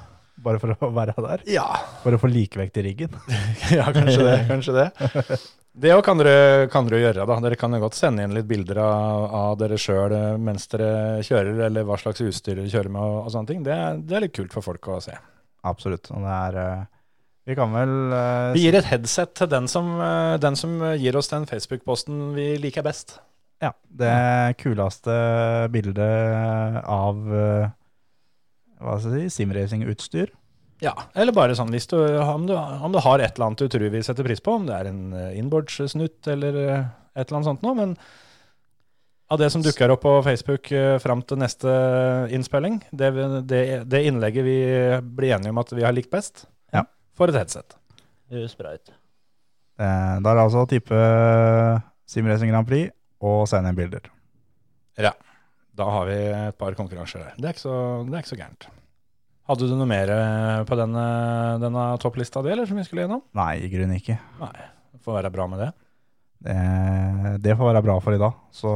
Bare for å være der? Ja, For å få likevekt i riggen? ja, kanskje det. kanskje Det Det òg kan, kan dere gjøre. da. Dere kan jo godt sende inn litt bilder av, av dere sjøl mens dere kjører, eller hva slags utstyr dere kjører med og, og sånne ting. Det, det er litt kult for folk å se. Absolutt. Og det er eh, Vi kan vel uh, Vi gir et headset til den som, uh, den som gir oss den Facebook-posten vi liker best. Ja, det kuleste bildet av uh, hva skal jeg si, simracing-utstyr. Ja, eller bare sånn hvis du, om, du, om du har et eller annet du tror vi setter pris på, om det er en eh, inboards-snutt eller eh, et eller annet sånt noe, men av det som dukker opp på Facebook eh, fram til neste innspilling, det, det, det innlegget vi blir enige om at vi har likt best, Ja. for et headset. Det høres bra ut. Eh, da er det altså å tippe Simracing Grand Prix og sende inn bilder. Da har vi et par konkurranser der. Det er ikke så, det er ikke så gærent. Hadde du noe mer eh, på denne, denne topplista di, eller som vi skulle gjennom? Nei, i grunnen ikke. Nei, det får være bra med det. Det, det får være bra for i dag. Så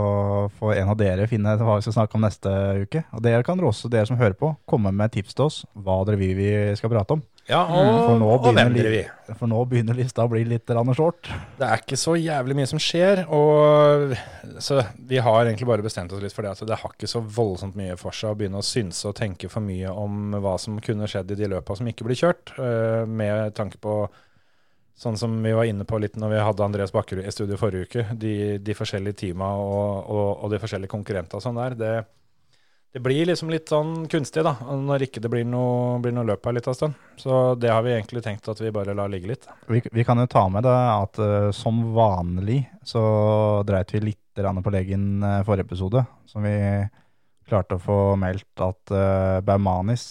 får en av dere finne hva vi skal snakke om neste uke. Og dere kan også, dere som hører på, komme med tips til oss hva dere vil vi skal prate om. Ja, For og, nå og driver vi? for nå begynner lista å bli litt short. Det er ikke så jævlig mye som skjer, og så vi har egentlig bare bestemt oss litt for det at det har ikke så voldsomt mye for seg å begynne å synse og tenke for mye om hva som kunne skjedd i de løpa som ikke blir kjørt, eh, med tanke på sånn som vi var inne på litt når vi hadde Andreas Bakkerud i studio forrige uke, de, de forskjellige teama og, og, og de forskjellige konkurrentene og sånn der, det, det blir liksom litt sånn kunstig da, når ikke det blir noe, blir noe løp her litt av stund. Så det har vi egentlig tenkt at vi bare lar ligge litt. Vi, vi kan jo ta med det at uh, som vanlig så dreit vi litt på legen uh, forrige episode, som vi klarte å få meldt at uh, Baumanis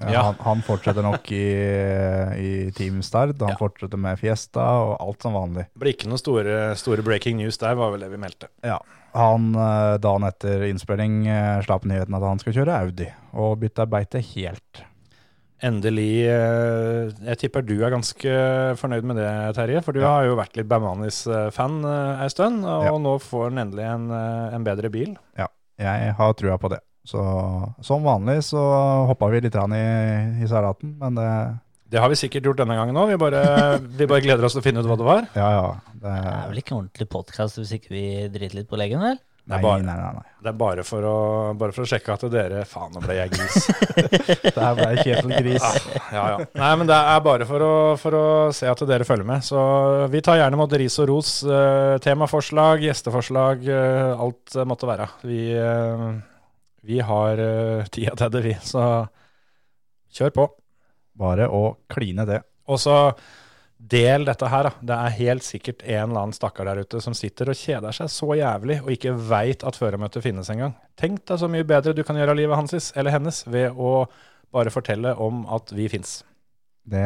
eh, Ja. han, han fortsetter nok i, i Team Stard. Han Ja. fortsetter med Fiesta og alt som vanlig. Det blir ikke noe store, store breaking news der, var vel det vi meldte. Han eh, dagen etter innspilling uh, slapp nyheten at han skal kjøre Audi, og bytta beite helt. Endelig eh, Jeg tipper du er ganske fornøyd med det, Terje. For du Ja. har jo vært litt Bermanis-fan ei stund, og Ja. nå får han endelig en, eh, en bedre bil. Ja, Jeg har trua på det. Så som vanlig så hoppa vi litt i, i salaten, men det Det har vi sikkert gjort denne gangen òg. Vi, bare- vi bare gleder oss til å finne ut hva det var. Ja, ja. Det, Det er vel ikke ordentlig podkast hvis ikke vi driter litt på leggen, vel? nei, bare- nei, nei, nei. Det er bare for å, bare for å sjekke at dere Faen, nå ble jeg gris. Det er ble Kjetil Gris. Ja, ja. Nei, men det er bare for å, for å se at dere følger med. Så vi tar gjerne imot ris og ros. Uh, temaforslag, gjesteforslag, uh, alt uh, måtte være. Vi, eh, vi har tida til det, vi. Så kjør på. Bare å kline det. Og så del dette her, da. Det er helt sikkert en eller annen stakkar der ute som sitter og kjeder seg så jævlig og ikke veit at førermøtet finnes engang. Tenk deg så mye bedre du kan gjøre av livet hans eller hennes ved å bare fortelle om at vi fins. Det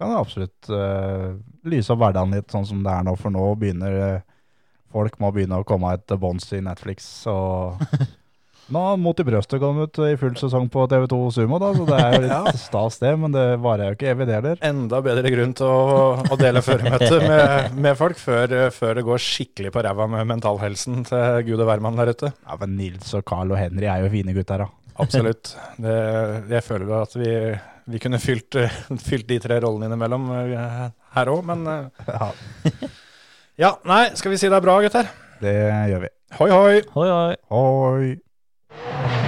kan absolutt uh, lyse opp hverdagen litt sånn som det er nå, for nå begynner uh, folk må begynne å komme etter bånds i Netflix. og nå har Mot i brøstet kommet ut i full sesong på TV2 Sumo, da, så det er jo litt stas det, men det varer jo ikke evig det heller. Enda bedre grunn til å, å dele føremøte med, med folk før, før det går skikkelig på ræva med mentalhelsen til gud og hvermann der ute. Ja, men Nils og Carl og Henry er jo fine gutter, da. Absolutt. Det, jeg føler at vi, vi kunne fylt, fylt de tre rollene innimellom eh, her òg, men eh, Ja, Ja, nei, skal vi si det er bra, gutter? det gjør vi. Hoi, hoi! Hoi, hoi. Hoi! you